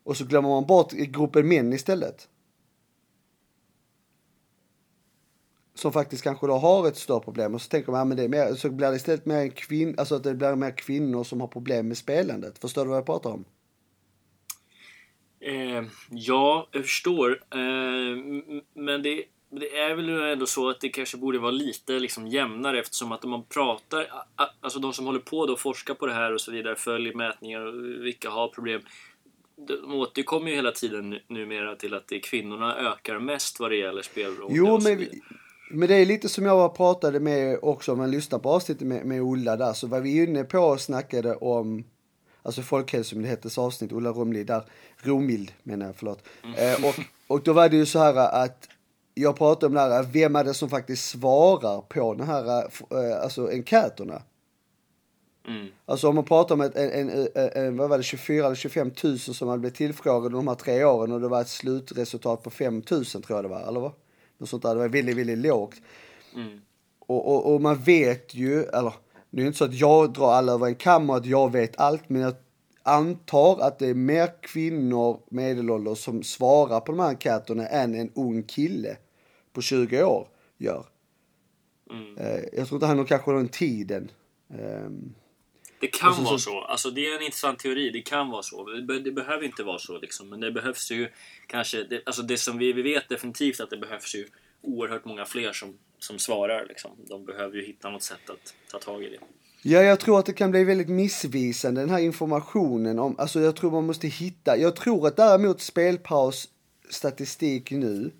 Och så glömmer man bort gruppen män istället. Som faktiskt kanske då har ett större problem och så tänker man, ja, det är mer, så blir det istället mer kvinn, alltså att det blir mer kvinnor som har problem med spelandet. Förstår du vad jag pratar om? Eh, ja, jag förstår. Eh, men det, det, är väl ändå så att det kanske borde vara lite liksom jämnare eftersom att om man pratar, alltså de som håller på då och forskar på det här och så vidare, följer mätningar och vilka har problem. De återkommer ju hela tiden numera till att det är kvinnorna ökar mest vad det gäller spelberoende. Jo, men men det är lite som jag pratade med också, om man lyssnar på avsnittet med, med Ulla där, så var vi inne på och snackade om Alltså Folkhälsomyndighetens avsnitt, Ulla Romli där, Romild menar jag, förlåt. Mm. Eh, och, och då var det ju så här att jag pratade om det här, vem är det som faktiskt svarar på den här, eh, alltså enkäterna? Mm. Alltså om man pratar om ett, en, en, en, vad var det, 24 eller 25 000 som hade blivit tillfrågade de här tre åren och det var ett slutresultat på 5 000 tror jag det var, eller vad? Något sånt där. Det var väldigt, väldigt lågt. Mm. Och, och, och, man vet ju, eller det är inte så att jag drar alla över en kam och att jag vet allt, men jag antar att det är mer kvinnor medelålders som svarar på de här enkäterna än en ung kille på 20 år gör. Mm. Eh, jag tror inte han har kanske den tiden. Um, Det kan så- vara så- så. Alltså, det är en intressant teori. Det kan vara så. Det, be- det behöver inte vara så. Liksom. Men det behövs ju kanske... Det, alltså det som vi, vi vet definitivt att det behövs ju oerhört många fler som, som svarar. Liksom. De behöver ju hitta något sätt att ta tag i det. Ja, jag tror att det kan bli väldigt missvisande den här informationen om, alltså jag tror man måste hitta, jag tror att däremot spelpaus statistik nu,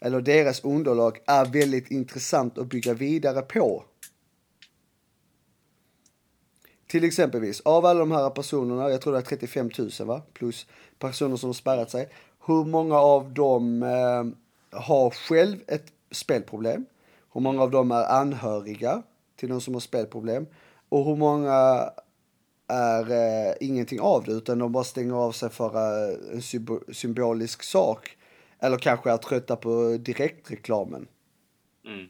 eller deras underlag, är väldigt intressant att bygga vidare på. Till exempelvis, av alla de här personerna, jag tror det är 35 000 va, plus personer som har spärrat sig. Hur många av dem eh, har själv ett spelproblem? Hur många av dem är anhöriga till någon som har spelproblem? Och hur många är eh, ingenting av det utan de bara stänger av sig för eh, en symbolisk sak? Eller kanske är trötta på direktreklamen? Mm.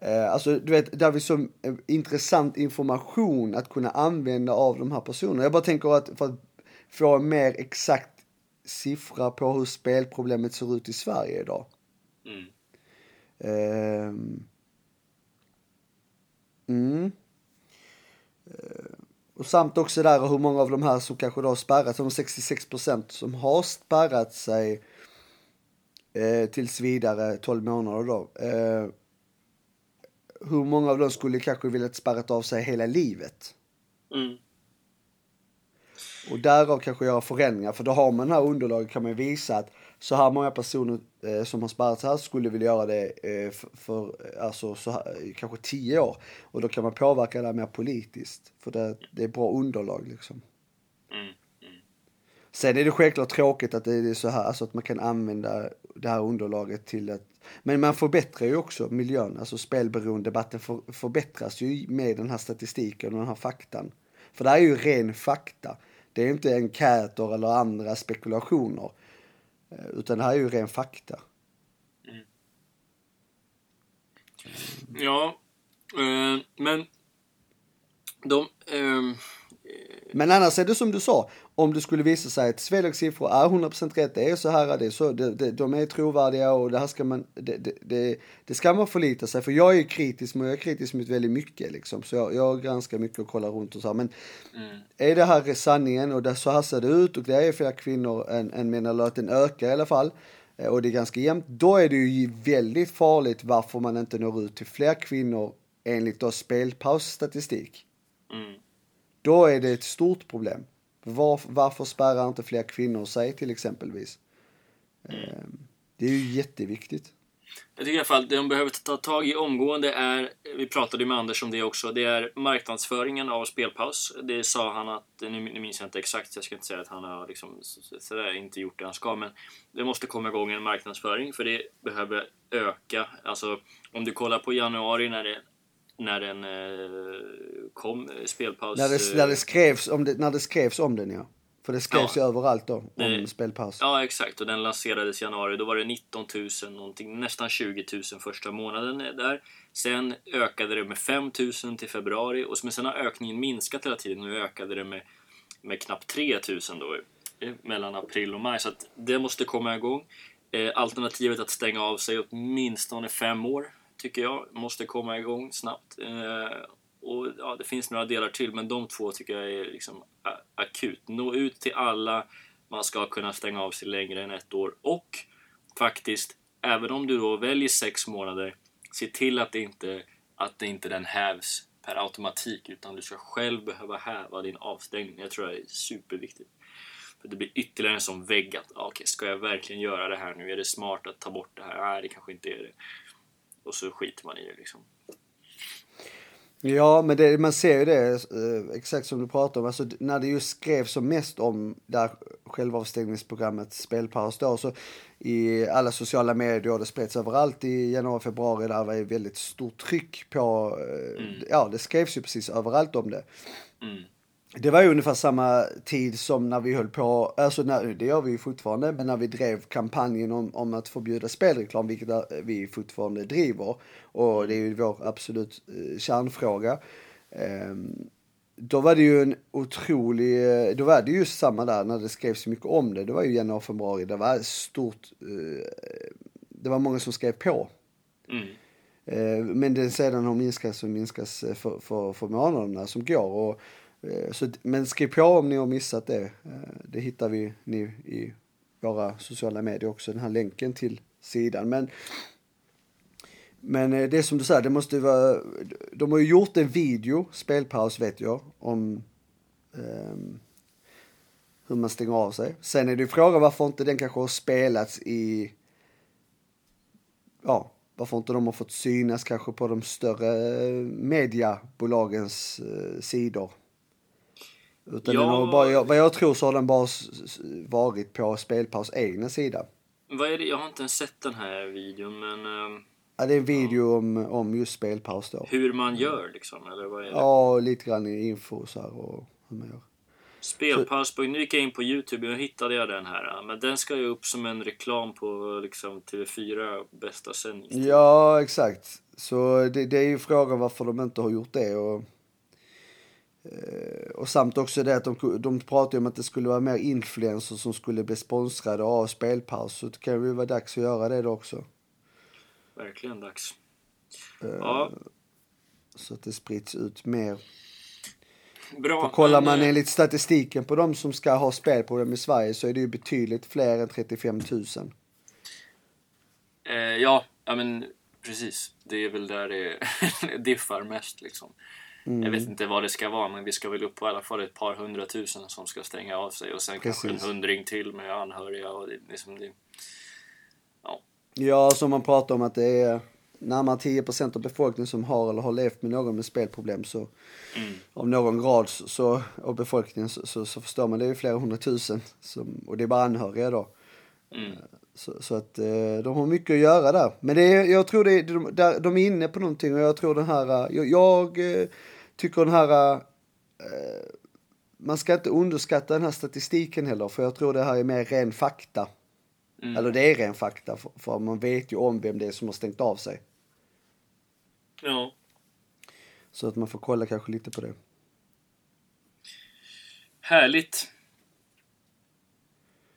Eh, alltså, du vet, där vi så eh, intressant information att kunna använda av de här personerna. Jag bara tänker att för att få en mer exakt siffra på hur spelproblemet ser ut i Sverige idag. Mm. Ehm. Mm. Eh, Och samt också där hur många av de här som kanske då har spärrat, de 66% som har spärrat sig eh, tills vidare 12 månader då. Eh, hur många av dem skulle kanske vilja spärrat av sig hela livet? Mm. Och därav kanske göra förändringar, för då har man det här underlaget kan man visa att så här många personer eh, som har sparat så här skulle vilja göra det eh, för, för eh, alltså så här, eh, kanske tio år. Och då kan man påverka det här mer politiskt, för det, det är bra underlag liksom. Mm. Sen är det självklart tråkigt att det är så här, alltså att man kan använda det här underlaget till att men man förbättrar ju också miljön, alltså spelberoendedebatten för, förbättras ju med den här statistiken och den här faktan. För det här är ju ren fakta. Det är inte enkäter eller andra spekulationer. Eh, Utan det här är ju ren fakta. Ja, eh, men de... ehm, Men annars är det som du sa, om det skulle visa sig att Swedocks siffror är 100% rätt, det är så här, det är så, det, det, de är trovärdiga och det här ska man, det, det, det, det ska man förlita sig för. Jag är kritisk, men jag är kritisk mot väldigt mycket liksom, så jag, jag granskar mycket och kollar runt och så här, men är det här sanningen? Och det, så här ser det ut och det är fler kvinnor än, än män, eller att den ökar i alla fall, eh, och det är ganska jämnt, då är det ju väldigt farligt varför man inte når ut till fler kvinnor enligt då spelpausstatistik. Mm. då är det ett stort problem. Var, varför spärrar inte fler kvinnor sig till exempelvis? Mm. Det är ju jätteviktigt. Jag tycker i alla fall det de behöver ta tag i omgående är, vi pratade ju med Anders om det också, det är marknadsföringen av spelpaus. Det sa han att, nu, minns jag inte exakt, jag ska inte säga att han har liksom sådär inte gjort det han ska, men det måste komma igång en marknadsföring för det behöver öka. Alltså om du kollar på januari när det när den eh, kom, eh, spelpaus... När det, eh, när, det skrevs om det, när det skrevs om den ja. För det skrevs Ja. ju överallt då, om Nej. spelpaus. Ja, exakt. Och den lanserades i januari. Då var det 19 000, någonting, nästan 20 000 första månaden där. Sen ökade det med 5 000 till februari. Och sen har ökningen minskat hela tiden. Nu ökade det med, med knappt 3 000 då, mellan april och maj. Så att det måste komma igång. Alternativet att stänga av sig åtminstone fem år, tycker jag, måste komma igång snabbt. Eh, och ja, det finns några delar till, men de två tycker jag är liksom akut. Nå ut till alla. Man ska kunna stänga av sig längre än ett år. Och faktiskt, även om du då väljer sex månader, se till att det inte, att det inte den hävs per automatik, utan du ska själv behöva häva din avstängning. Jag tror det är superviktigt. För det blir ytterligare en sån vägg att, okej, okej, ska jag verkligen göra det här nu? Är det smart att ta bort det här? Nej, det kanske inte är det. Och så skiter man i det liksom. Ja, men det, man ser ju det, eh, exakt som du pratar om, alltså, när det just skrevs som mest om det här självavstängningsprogrammet Spelpaus då, så i alla sociala medier, och det spreds överallt i januari, februari, där var det väldigt stort tryck på, eh, ja det skrevs ju precis överallt om det. Mm. Det var ju ungefär samma tid som när vi höll på, alltså när, det gör vi ju fortfarande, men när vi drev kampanjen om, om att förbjuda spelreklam, vilket vi fortfarande driver. Och det är ju vår absolut eh, kärnfråga. Ehm, då var det ju en otrolig, eh, då var det ju samma där när det skrevs så mycket om det. Det var ju januari, februari, det var stort, eh, det var många som skrev på. Mm. Men den sedan har minskats och minskats för, för, för månaderna som går. Och, Eh, så, men skriv på om ni har missat det. Eh, det hittar vi ni i våra sociala medier också, den här länken till sidan. Men, men eh, det är som du säger, det måste vara... De har ju gjort en video, spelpaus vet jag, om um, hur man stänger av sig. Sen är det ju frågan varför inte den kanske har spelats i... Ja, varför inte de har fått synas kanske på de större mediabolagens mediebolagens eh, sidor. Utan ja. bara, vad jag tror så har den bara varit på Spelpaus egna sida. Vad är det? Jag har inte ens sett den här videon men... Uh, ja, det är en video ja. om, om just Spelpaus då. Hur man gör liksom, eller vad är det? Ja, lite grann i info så här och hur man gör. Spelpaus, på, nu gick jag in på Youtube och hittade jag den här. Men den ska ju upp som en reklam på liksom, TV4 bästa sändningstid. Ja, exakt. Så det, det, är ju frågan varför de inte har gjort det. Och, och samt också det att de, de pratar om att det skulle vara mer influencers som skulle bli sponsrade av Spelpaus. Så det kan ju vara dags att göra det då också. Verkligen dags. Uh, ja. Så att det sprids ut mer Bra. För kollar man men, enligt statistiken på de som ska ha spelproblem i Sverige så är det ju betydligt fler än 35 000. Eh, ja, ja men precis. Det är väl där det diffar mest liksom. Mm. Jag vet inte vad det ska vara men vi ska väl upp på i alla fall ett par hundratusen som ska stänga av sig och sen precis. kanske en hundring till med anhöriga och det, liksom det, ja. Ja, som man pratar om att det är närmare 10 procent av befolkningen som har eller har levt med någon med spelproblem så mm. av någon grad så, av befolkningen så, så, så, förstår man det är flera hundratusen som, och det är bara anhöriga då. Mm. Så, så, att eh, de har mycket att göra där. Men det är, jag tror det är, de, där, de är inne på någonting och jag tror den här, eh, jag, jag eh, tycker den här man ska inte underskatta den här statistiken heller för jag tror det här är mer ren fakta. Mm. Eller det är ren fakta för, för man vet ju om vem det är som har stängt av sig. Ja. Så att man får kolla kanske lite på det. Härligt.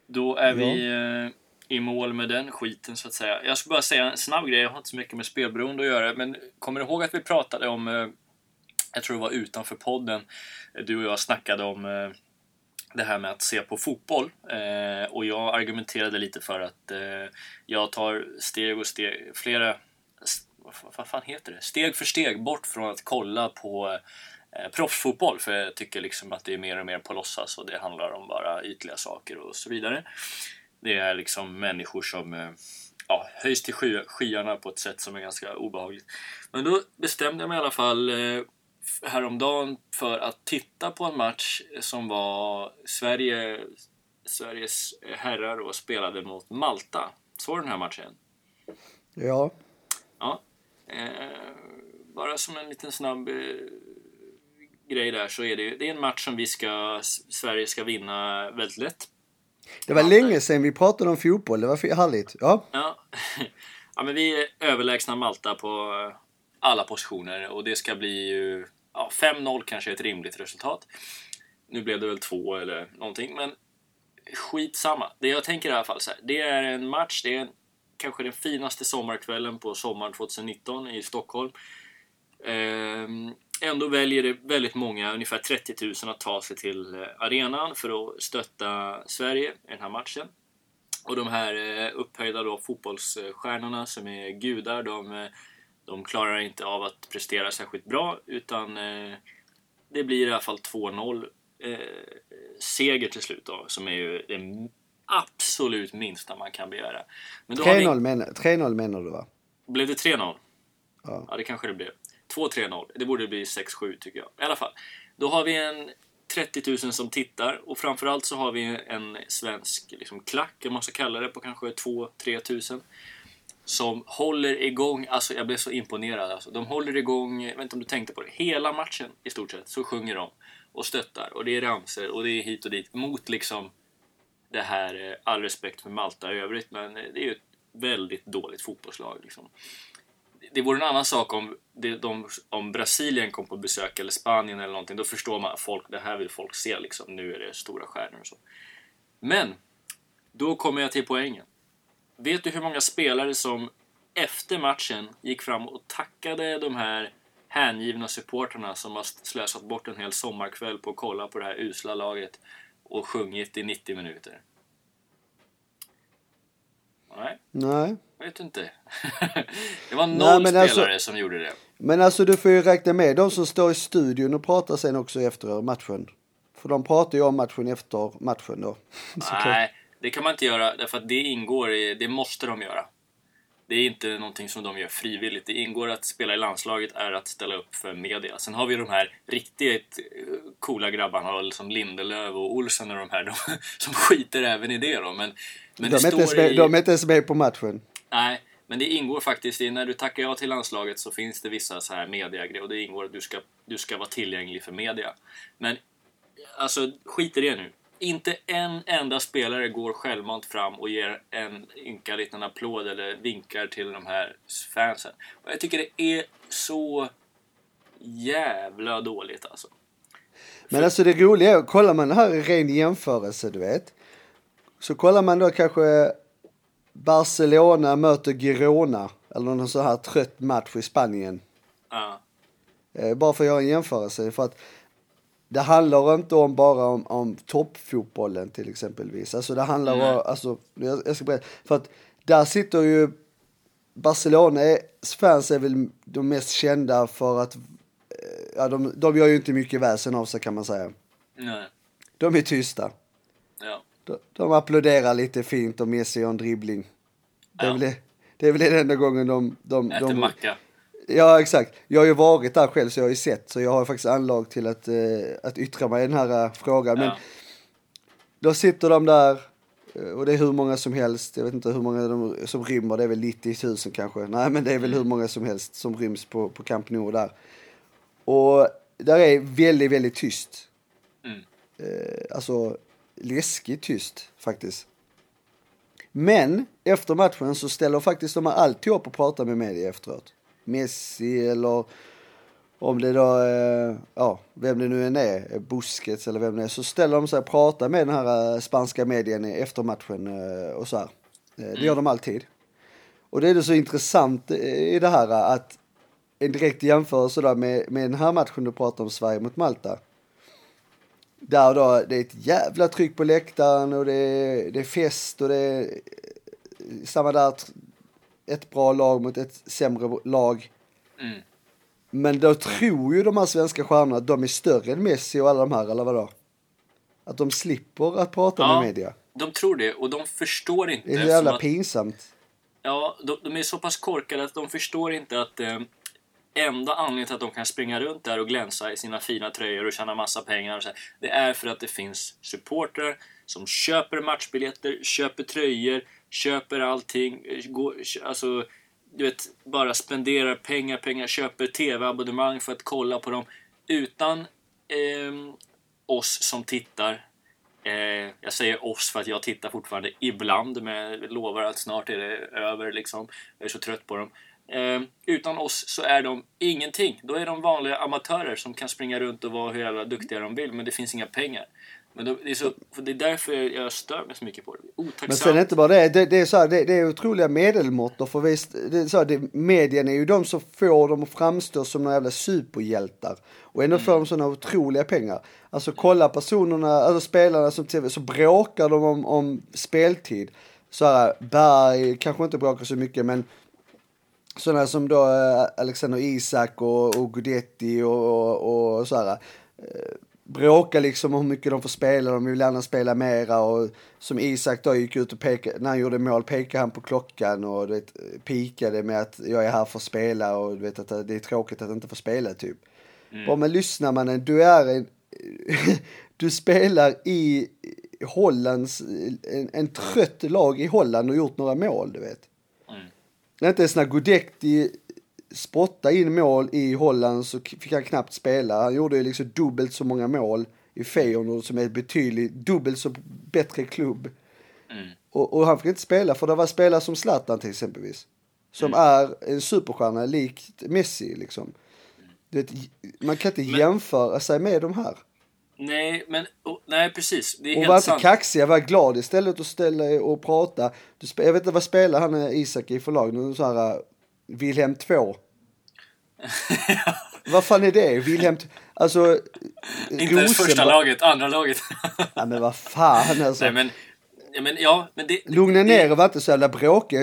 Då är ja. vi i mål med den skiten så att säga. Jag ska bara säga en snabb grej, jag har inte så mycket med spelberoende att göra, men kommer du ihåg att vi pratade om, eh, jag tror det var utanför podden, eh, du och jag snackade om eh, det här med att se på fotboll. Och jag argumenterade lite för att jag tar steg och steg, flera vad fan heter det? Steg för steg bort från att kolla på proffsfotboll. För jag tycker liksom att det är mer och mer på låtsas och det handlar om bara ytliga saker och så vidare. Det är liksom människor som eh, ja, höjs till sky skyarna på ett sätt som är ganska obehagligt. Men då bestämde jag mig i alla fall eh, häromdagen för att titta på en match som var Sverige, Sveriges herrar och spelade mot Malta. Såg du den här matchen? Ja. Ja, Eh, bara som en liten snabb eh, grej där så är det, det är en match som vi ska, Sverige ska vinna väldigt lätt. Det var länge sedan vi pratade om fotboll, det var härligt. Ja. Ja. ja, men vi är överlägsna Malta på alla positioner och det ska bli ju ja, 5-0 kanske är ett rimligt resultat. Nu blev det väl 2 eller någonting, men skitsamma. Det jag tänker i alla fall så här, det är en match, det är en kanske den finaste sommarkvällen på sommaren 2019 i Stockholm. Ehm, ändå väljer det väldigt många, ungefär 30 000, att ta sig till eh, arenan för att stötta Sverige i den här matchen. Och de här eh, upphöjda då fotbollsstjärnorna som är gudar, de, eh, de klarar inte av att prestera särskilt bra utan det blir i alla fall 2-0 seger till slut då, som är ju det absolut minsta man kan begära. 3-0 vi... menar, menar du va? Blev det 3-0? Ja. ja, det kanske det blev. 2-3-0. Det borde bli 6-7 tycker jag. I alla fall. Då har vi en 30 000 som tittar och framförallt så har vi en svensk liksom, klack, om man ska kalla det, på kanske 2-3 tusen. Som håller igång, alltså jag blev så imponerad. Alltså. De håller igång, jag vet inte om du tänkte på det, hela matchen i stort sett så sjunger de och stöttar och det är ramser och det är hit och dit mot liksom det här, eh, all respekt för Malta i övrigt, men eh, det är ju ett väldigt dåligt fotbollslag. Liksom. Det vore en annan sak om, det, de, om Brasilien kom på besök, eller Spanien eller någonting. Då förstår man att folk, det här vill folk se. Liksom. Nu är det stora stjärnor och så. Men, då kommer jag till poängen. Vet du hur många spelare som efter matchen gick fram och tackade de här hängivna supporterna som har slösat bort en hel sommarkväll på att kolla på det här usla laget och sjungit i 90 minuter. Nej, Nej jag vet inte. det var noll Nej, men spelare alltså- som gjorde det. Men alltså du får ju räkna med de som står i studion och pratar sen också efter matchen. För de pratar ju om matchen efter matchen då. Nej, det kan man inte göra därför att det ingår i, det måste de göra. Det är inte någonting som de gör frivilligt. Det ingår att spela i landslaget är att ställa upp för media. Sen har vi de här riktigt eh, coola grabbarna som Lindelöf och Olsen och de här de, som skiter även i det då. Men, men de, det är inte ens med, i... de är inte ens med på matchen. Nej, men det ingår faktiskt i, när du tackar ja till landslaget så finns det vissa så här mediagrejer och det ingår att du ska, du ska vara tillgänglig för media. Men alltså, skit i det nu. Inte en enda spelare går självmant fram och ger en ynka liten applåd eller vinkar till de här fansen. Och jag tycker det är så jävla dåligt alltså. Men alltså det roliga är, kollar man det här i ren jämförelse, du vet. Så kollar man då kanske Barcelona möter Girona. Eller någon sån här trött match i Spanien. Eh, bara för att göra en jämförelse. För att det handlar inte om bara om, om toppfotbollen till exempelvis. Alltså det handlar Nej. om, alltså, jag, jag ska berätta. För att där sitter ju Barcelonas fans är väl de mest kända för att, eh, ja de, de gör ju inte mycket väsen av sig kan man säga. nej, De är tysta. ja. De, de applåderar lite fint om Messi gör en dribbling. Det är, Ja. väl det, det är väl den enda gången de... de, Äter de macka. Ja, exakt. Jag har ju varit där själv så jag har ju sett. Så jag har faktiskt anlag till att, eh, att yttra mig i den här eh, frågan. Men Ja. då sitter de där eh, och det är hur många som helst. Jag vet inte hur många de, som rymmer. Det är väl 90 000 kanske. Nej, men det är väl hur många som helst som ryms på, på Camp Nou där. Och där är väldigt, väldigt tyst. Mm. Eh, alltså läskigt tyst faktiskt. Men efter matchen så ställer faktiskt de alltid upp och pratar med media efteråt. Messi eller om det då, eh, ja, vem det nu än är, eh, Busquets eller vem det är, så ställer de sig och pratar med den här eh, spanska medien efter matchen och så här. Det gör de alltid. Och det är det så intressant i det här att en direkt jämförelse då med, med den här matchen du pratar om, Sverige mot Malta. Där då, det är ett jävla tryck på läktaren och det är, det är fest och det är samma där, ett bra lag mot ett sämre lag. Mm. Men då tror ju de här svenska stjärnorna att de är större än Messi och alla de här, eller vadå? Att de slipper att prata Ja. med media. De tror det och de förstår inte. Det är jävla att- pinsamt. Ja, de, de är så pass korkade att de förstår inte att eh, enda anledningen till att de kan springa runt där och glänsa i sina fina tröjor och tjäna massa pengar och så här, det är för att det finns supportrar som köper matchbiljetter, köper tröjor, köper allting, eh, går, alltså du vet, bara spenderar pengar, pengar, köper tv-abonnemang för att kolla på dem utan eh, oss som tittar Eh, jag säger oss för att jag tittar fortfarande ibland, men jag lovar att snart är det över liksom. Jag är så trött på dem. Eh, utan oss så är de ingenting. Då är de vanliga amatörer som kan springa runt och vara hur jävla duktiga de vill, men det finns inga pengar. Men det, är så, det är därför jag stör mig så mycket på det. Otacksamt. Men sen är det inte bara det, det, det är så här, det, det är otroliga medelmåttor för visst, det är så här, det, medien är ju de som får dem att framstå som några jävla superhjältar. Och ändå får de sådana otroliga pengar. Alltså kolla personerna, eller spelarna som tv, så bråkar de om, om speltid. Så här, Berg kanske inte bråkar så mycket men sådana som då eh, Alexander Isak och, och Gudetti och, och, och så här. Eh, bråkar liksom om hur mycket de får spela, de vill gärna spela mera och som Isak då gick ut och pekade, när han gjorde mål pekade han på klockan och du vet, pikade med att jag är här för att spela och du vet att det är tråkigt att inte få spela typ. Bara men lyssna mannen, du är en, du spelar i Hollands, en, en trött lag i Holland och gjort några mål du vet. Mm. När inte ens när Gudetti spottade in mål i Holland så fick han knappt spela. Han gjorde ju liksom dubbelt så många mål i Feyenoord som är betydligt, dubbelt så bättre klubb. Mm. Och, och han fick inte spela för det var spelare som Zlatan till exempelvis. Som är en superstjärna likt Messi liksom. Du vet, man kan inte Men- jämföra sig med de här. Nej, men oh, nej precis. Det är Och helt var inte sant. kaxiga, var glad istället och ställa er och prata. Du, jag vet inte vad spelar han eh, Isak i för lag nu? Så här, eh, Wilhelm 2. vad fan är det? Wilhelm... Alltså... Inte ens första laget, andra laget. Ja, men vad fan alltså. nej, men, ja, men ja, men det... Lugna det- ner er och var inte så jävla bråkiga.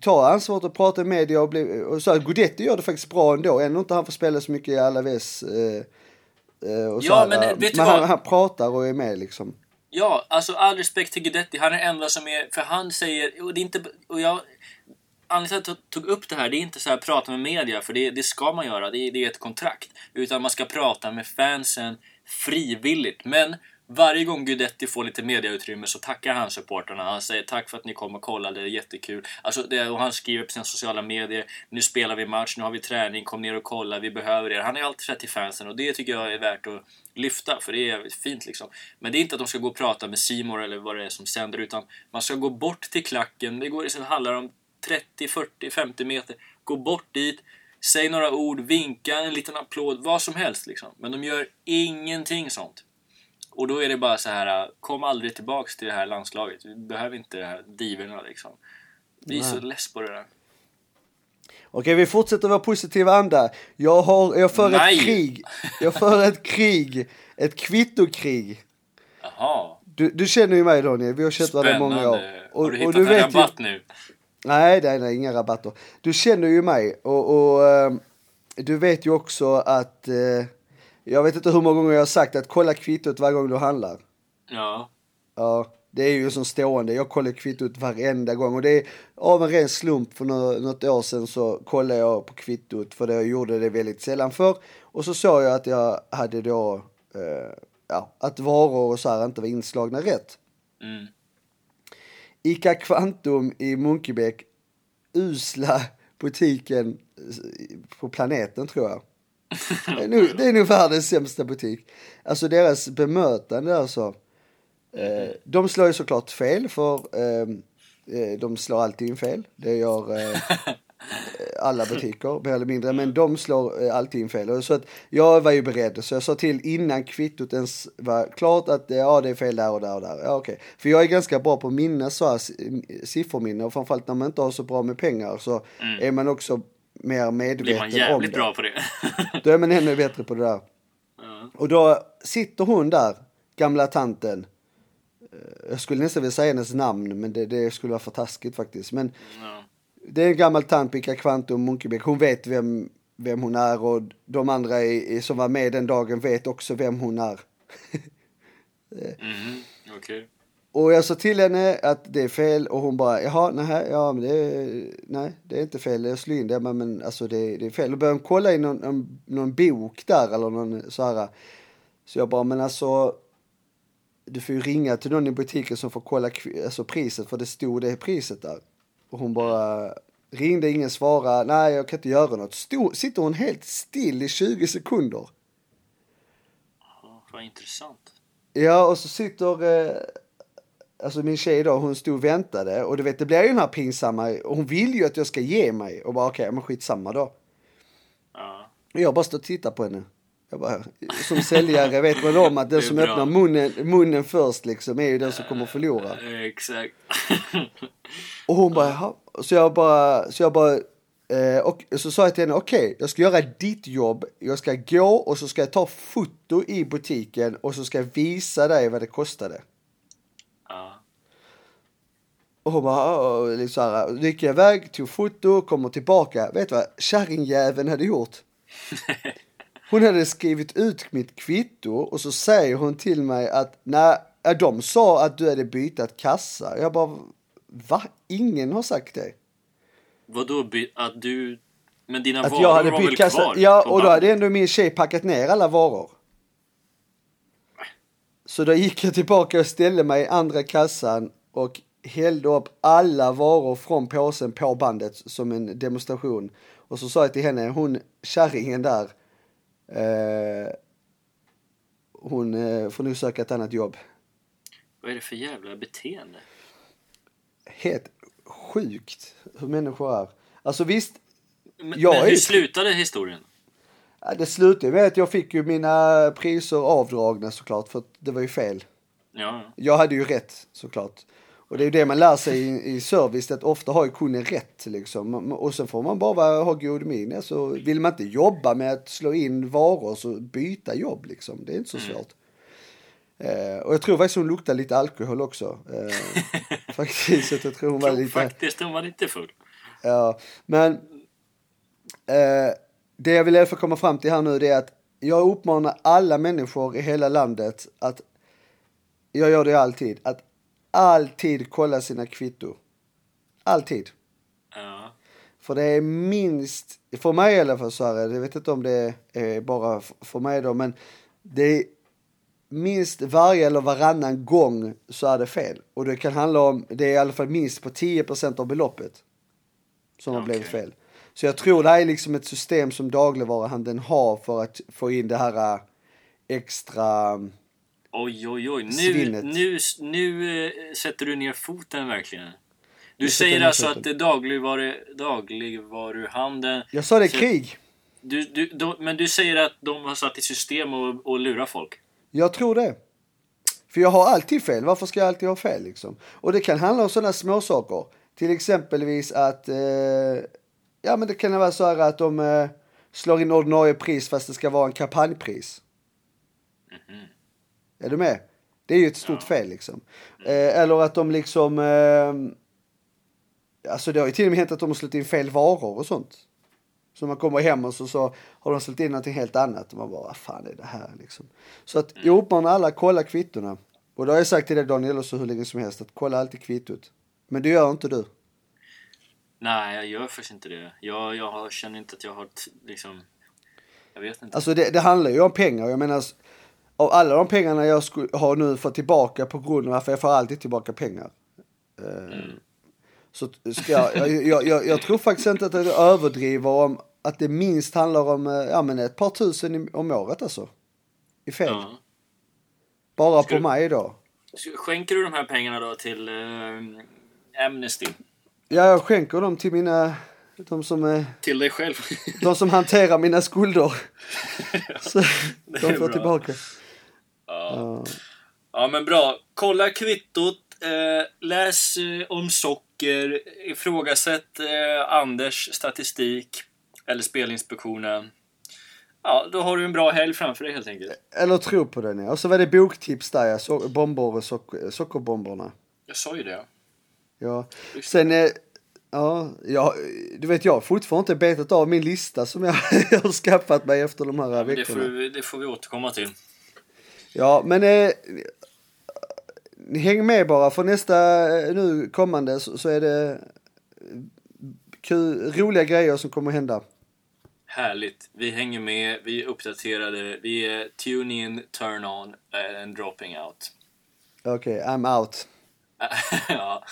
Ta ansvaret och prata i media och, bli, och så här, Gudetti gör det faktiskt bra ändå. Ändå inte han får spela så mycket i. Eh, eh, och så Ja, här, men eh, vet du men vad? han, han pratar och är med liksom. Ja, alltså all respekt till Guidetti. Han är den enda som är... För han säger... Och det är inte... Och jag... Anledningen till att jag tog upp det här, det är inte så här prata med media, för det, det ska man göra. Det är, det är ett kontrakt. Utan man ska prata med fansen frivilligt. Men varje gång Guidetti får lite mediautrymme så tackar han supporterna. Han säger tack för att ni kom och kollade, det är jättekul. Alltså, det, och han skriver på sina sociala medier, nu spelar vi match, nu har vi träning, kom ner och kolla, vi behöver er. Han är alltid så till fansen och det tycker jag är värt att lyfta, för det är fint liksom. Men det är inte att de ska gå och prata med Simor eller vad det är som sänder, utan man ska gå bort till klacken. Det, går, det handlar om 30, 40, 50 meter. Gå bort dit, säg några ord, vinka, en liten applåd, vad som helst liksom. Men de gör ingenting sånt. Och då är det bara så här, kom aldrig tillbaks till det här landslaget. Vi behöver inte de här diverna liksom. Vi är så less på det där. Okej, vi fortsätter vara positiva anda. Jag har, jag för Nej. ett krig. Jag för ett krig. Ett kvittokrig. Jaha, Du, du känner ju mig Daniel, vi har känt varandra i många år. spännande. har du hittat du en vet ju- rabatt nu? Nej, nej, nej, inga rabatter. Du känner ju mig och, och ehm, du vet ju också att eh, jag vet inte hur många gånger jag har sagt att kolla kvittot varje gång du handlar. Ja. Ja, det är ju som stående. Jag kollar kvittot varenda gång och det är av en ren slump för nå- något år sedan så kollade jag på kvittot för jag gjorde det väldigt sällan för och så såg jag att jag hade då eh, ja, att varor och så här inte var inslagna rätt. Mm. Ica Kvantum i Munkebäck, usla butiken på planeten tror jag. Det är, nog, det är nog världens sämsta butik. Alltså deras bemötande alltså. Eh, de slår ju såklart fel för eh, eh, de slår alltid in fel. Det gör eh, alla butiker mer eller mindre. Men de slår eh, alltid in fel. Så att jag var ju beredd. Så jag sa till innan kvittot ens var klart att eh, ja, det är fel där och där och där. Ja, okej. För jag är ganska bra på att minnas så här sifferminne. Och framförallt när man inte har så bra med pengar så är man också mer Blir medveten man om jävligt det. bra på det. Då är man ännu bättre på det där. ja. Och då sitter hon där, gamla tanten. Eh, Jag skulle nästan vilja säga hennes namn, men det, det skulle vara för taskigt faktiskt. Men Ja. det är en gammal tant på Ica Kvantum, Munkebäck. Hon vet vem, vem hon är och de andra i, som var med den dagen vet också vem hon är. Mhm, Okej. Och jag sa till henne att det är fel och hon bara, jaha, nej, ja, men det är, nej, det är inte fel, jag slår in det, men, men alltså det, det är fel. Och började hon kolla i någon, någon, någon bok där eller någon så här. Så jag bara, men alltså, du får ju ringa till någon i butiken som får kolla alltså priset, för det stod det priset där. Och hon bara ringde, ingen svarade, nej jag kan inte göra något. Stod, sitter hon helt still i 20 sekunder. Ja, Vad intressant. Ja, och så sitter, eh, alltså min tjej då, hon stod och väntade. Och du vet, det blir ju den här pinsamma, och hon vill ju att jag ska ge mig. Och bara okej, men skitsamma då. Ja. Och jag bara står och tittar på henne. Jag bara, som säljare vet man om att den som bra. öppnar munnen, munnen först liksom är ju den som kommer att förlora. Exakt. Och hon bara, jaha. Så jag bara, så jag bara, eh, och så sa jag till henne, okej, jag ska göra ditt jobb. Jag ska gå och så ska jag ta foto i butiken och så ska jag visa dig vad det kostade. Och hon bara, "Åh", liksom så här, gick jag iväg, tog foto, kommer tillbaka. Vet du vad kärringjäveln hade gjort? Hon hade skrivit ut mitt kvitto och så säger hon till mig att nej, de sa att du hade bytt kassa. Jag bara, va? Ingen har sagt det. Vadå att du... Men dina Att varor jag hade var väl bytt kassa. kvar? Ja, och då hade ändå min tjej packat ner alla varor. Så då gick jag tillbaka och ställde mig i andra kassan och hällde upp alla varor från påsen på bandet som en demonstration. Och så sa jag till henne, hon kärringen där, eh, hon eh, får nu söka ett annat jobb. Vad är det för jävla beteende? Helt sjukt hur människor är. Alltså visst, Men, Jag men är hur ju- slutade historien? Det slutade med att jag fick ju mina priser avdragna såklart, för det var ju fel. Ja, Jag hade ju rätt såklart. Och det är det man lär sig i, i service, att ofta har ju kunden rätt liksom. Och sen får man bara ha god min. Alltså, vill man inte jobba med att slå in varor så byta jobb liksom. Det är inte så svårt. Eh, och jag tror faktiskt hon luktar lite alkohol också. Eh, faktiskt, så jag tror hon var lite... faktiskt hon var lite full. Ja, men eh, det jag vill i alla fall komma fram till här nu är att jag uppmanar alla människor i hela landet att, jag gör det alltid, att alltid kolla sina kvitto. Alltid. Ja. För det är minst, för mig i alla fall så här, jag vet inte om det är bara för mig då, men det är minst varje eller varannan gång så är det fel. Och det kan handla om, det är i alla fall minst på 10% av beloppet som har Okej. blivit fel. Så jag tror det här är liksom ett system som dagligvaruhandeln har för att få in det här äh, extra, Oj, oj, oj. Nu, nu, nu eh, sätter du ner foten verkligen. Du Jag säger alltså foten. att det dagligvaru, dagligvaruhandeln... jag sa det Så- krig. Du, du, de, men du säger att de har satt i system och, och lura folk? Jag tror det. För jag har alltid fel. Varför ska jag alltid ha fel liksom? Och det kan handla om sådana små saker. Till exempelvis att, eh, ja men det kan vara så här att de eh, slår in ordinarie pris fast det ska vara en kampanjpris. Är du med? Det är ju ett stort fel liksom. Eh, eller att de liksom, eh, alltså det har ju till och med hänt att de har slått in fel varor och sånt. Så man kommer hem och så, så har de slått in någonting helt annat. Och man bara, vad fan är det här liksom? Så att jag uppmanar alla kolla kvittona. Och då har jag sagt till dig Daniel också hur länge som helst att kolla alltid kvittot. Men det gör inte du. Nej, jag gör faktiskt inte det. Jag, jag har, känner inte att jag har liksom... Jag vet inte. Alltså det, det handlar ju om pengar. Jag menar, av alla de pengarna jag har nu fått tillbaka på grund av att jag får alltid tillbaka pengar. Eh, Så ska jag, jag, jag, jag, tror faktiskt inte att jag överdriver om att det minst handlar om eh, ja, men ett par tusen i, om året alltså. I fel. Ja. Bara Ska på du- mig då. Skänker du de här pengarna då till eh, Amnesty? Ja, jag skänker dem till mina, de som, eh, Till dig själv? de som hanterar mina skulder. Så de är får bra. tillbaka. Ja. ja, men bra. Kolla kvittot. Eh, läs eh, om socker. Ifrågasätt eh, Anders statistik. Eller Spelinspektionen. Ja, då har du en bra helg framför dig helt enkelt. Eller tro på den ja. Och så var det boktips där ja. So bomber och socker, sockerbomberna. Jag sa ju det. Ja. Sen, eh, ja, ja, du vet jag har fortfarande inte betat av min lista som jag har skaffat mig efter de här det, veckorna. får, vi- det får vi återkomma till. Ja, men eh, häng med bara för nästa eh, nu kommande så, så är det eh, kul, roliga grejer som kommer hända. Härligt. Vi hänger med, vi är uppdaterade, vi är tune in, turn on and dropping out. Okej, I'm out. ja.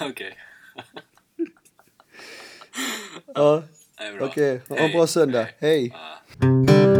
Okej. Ja, okej. Ha en Hej. bra söndag. Hej. Ja.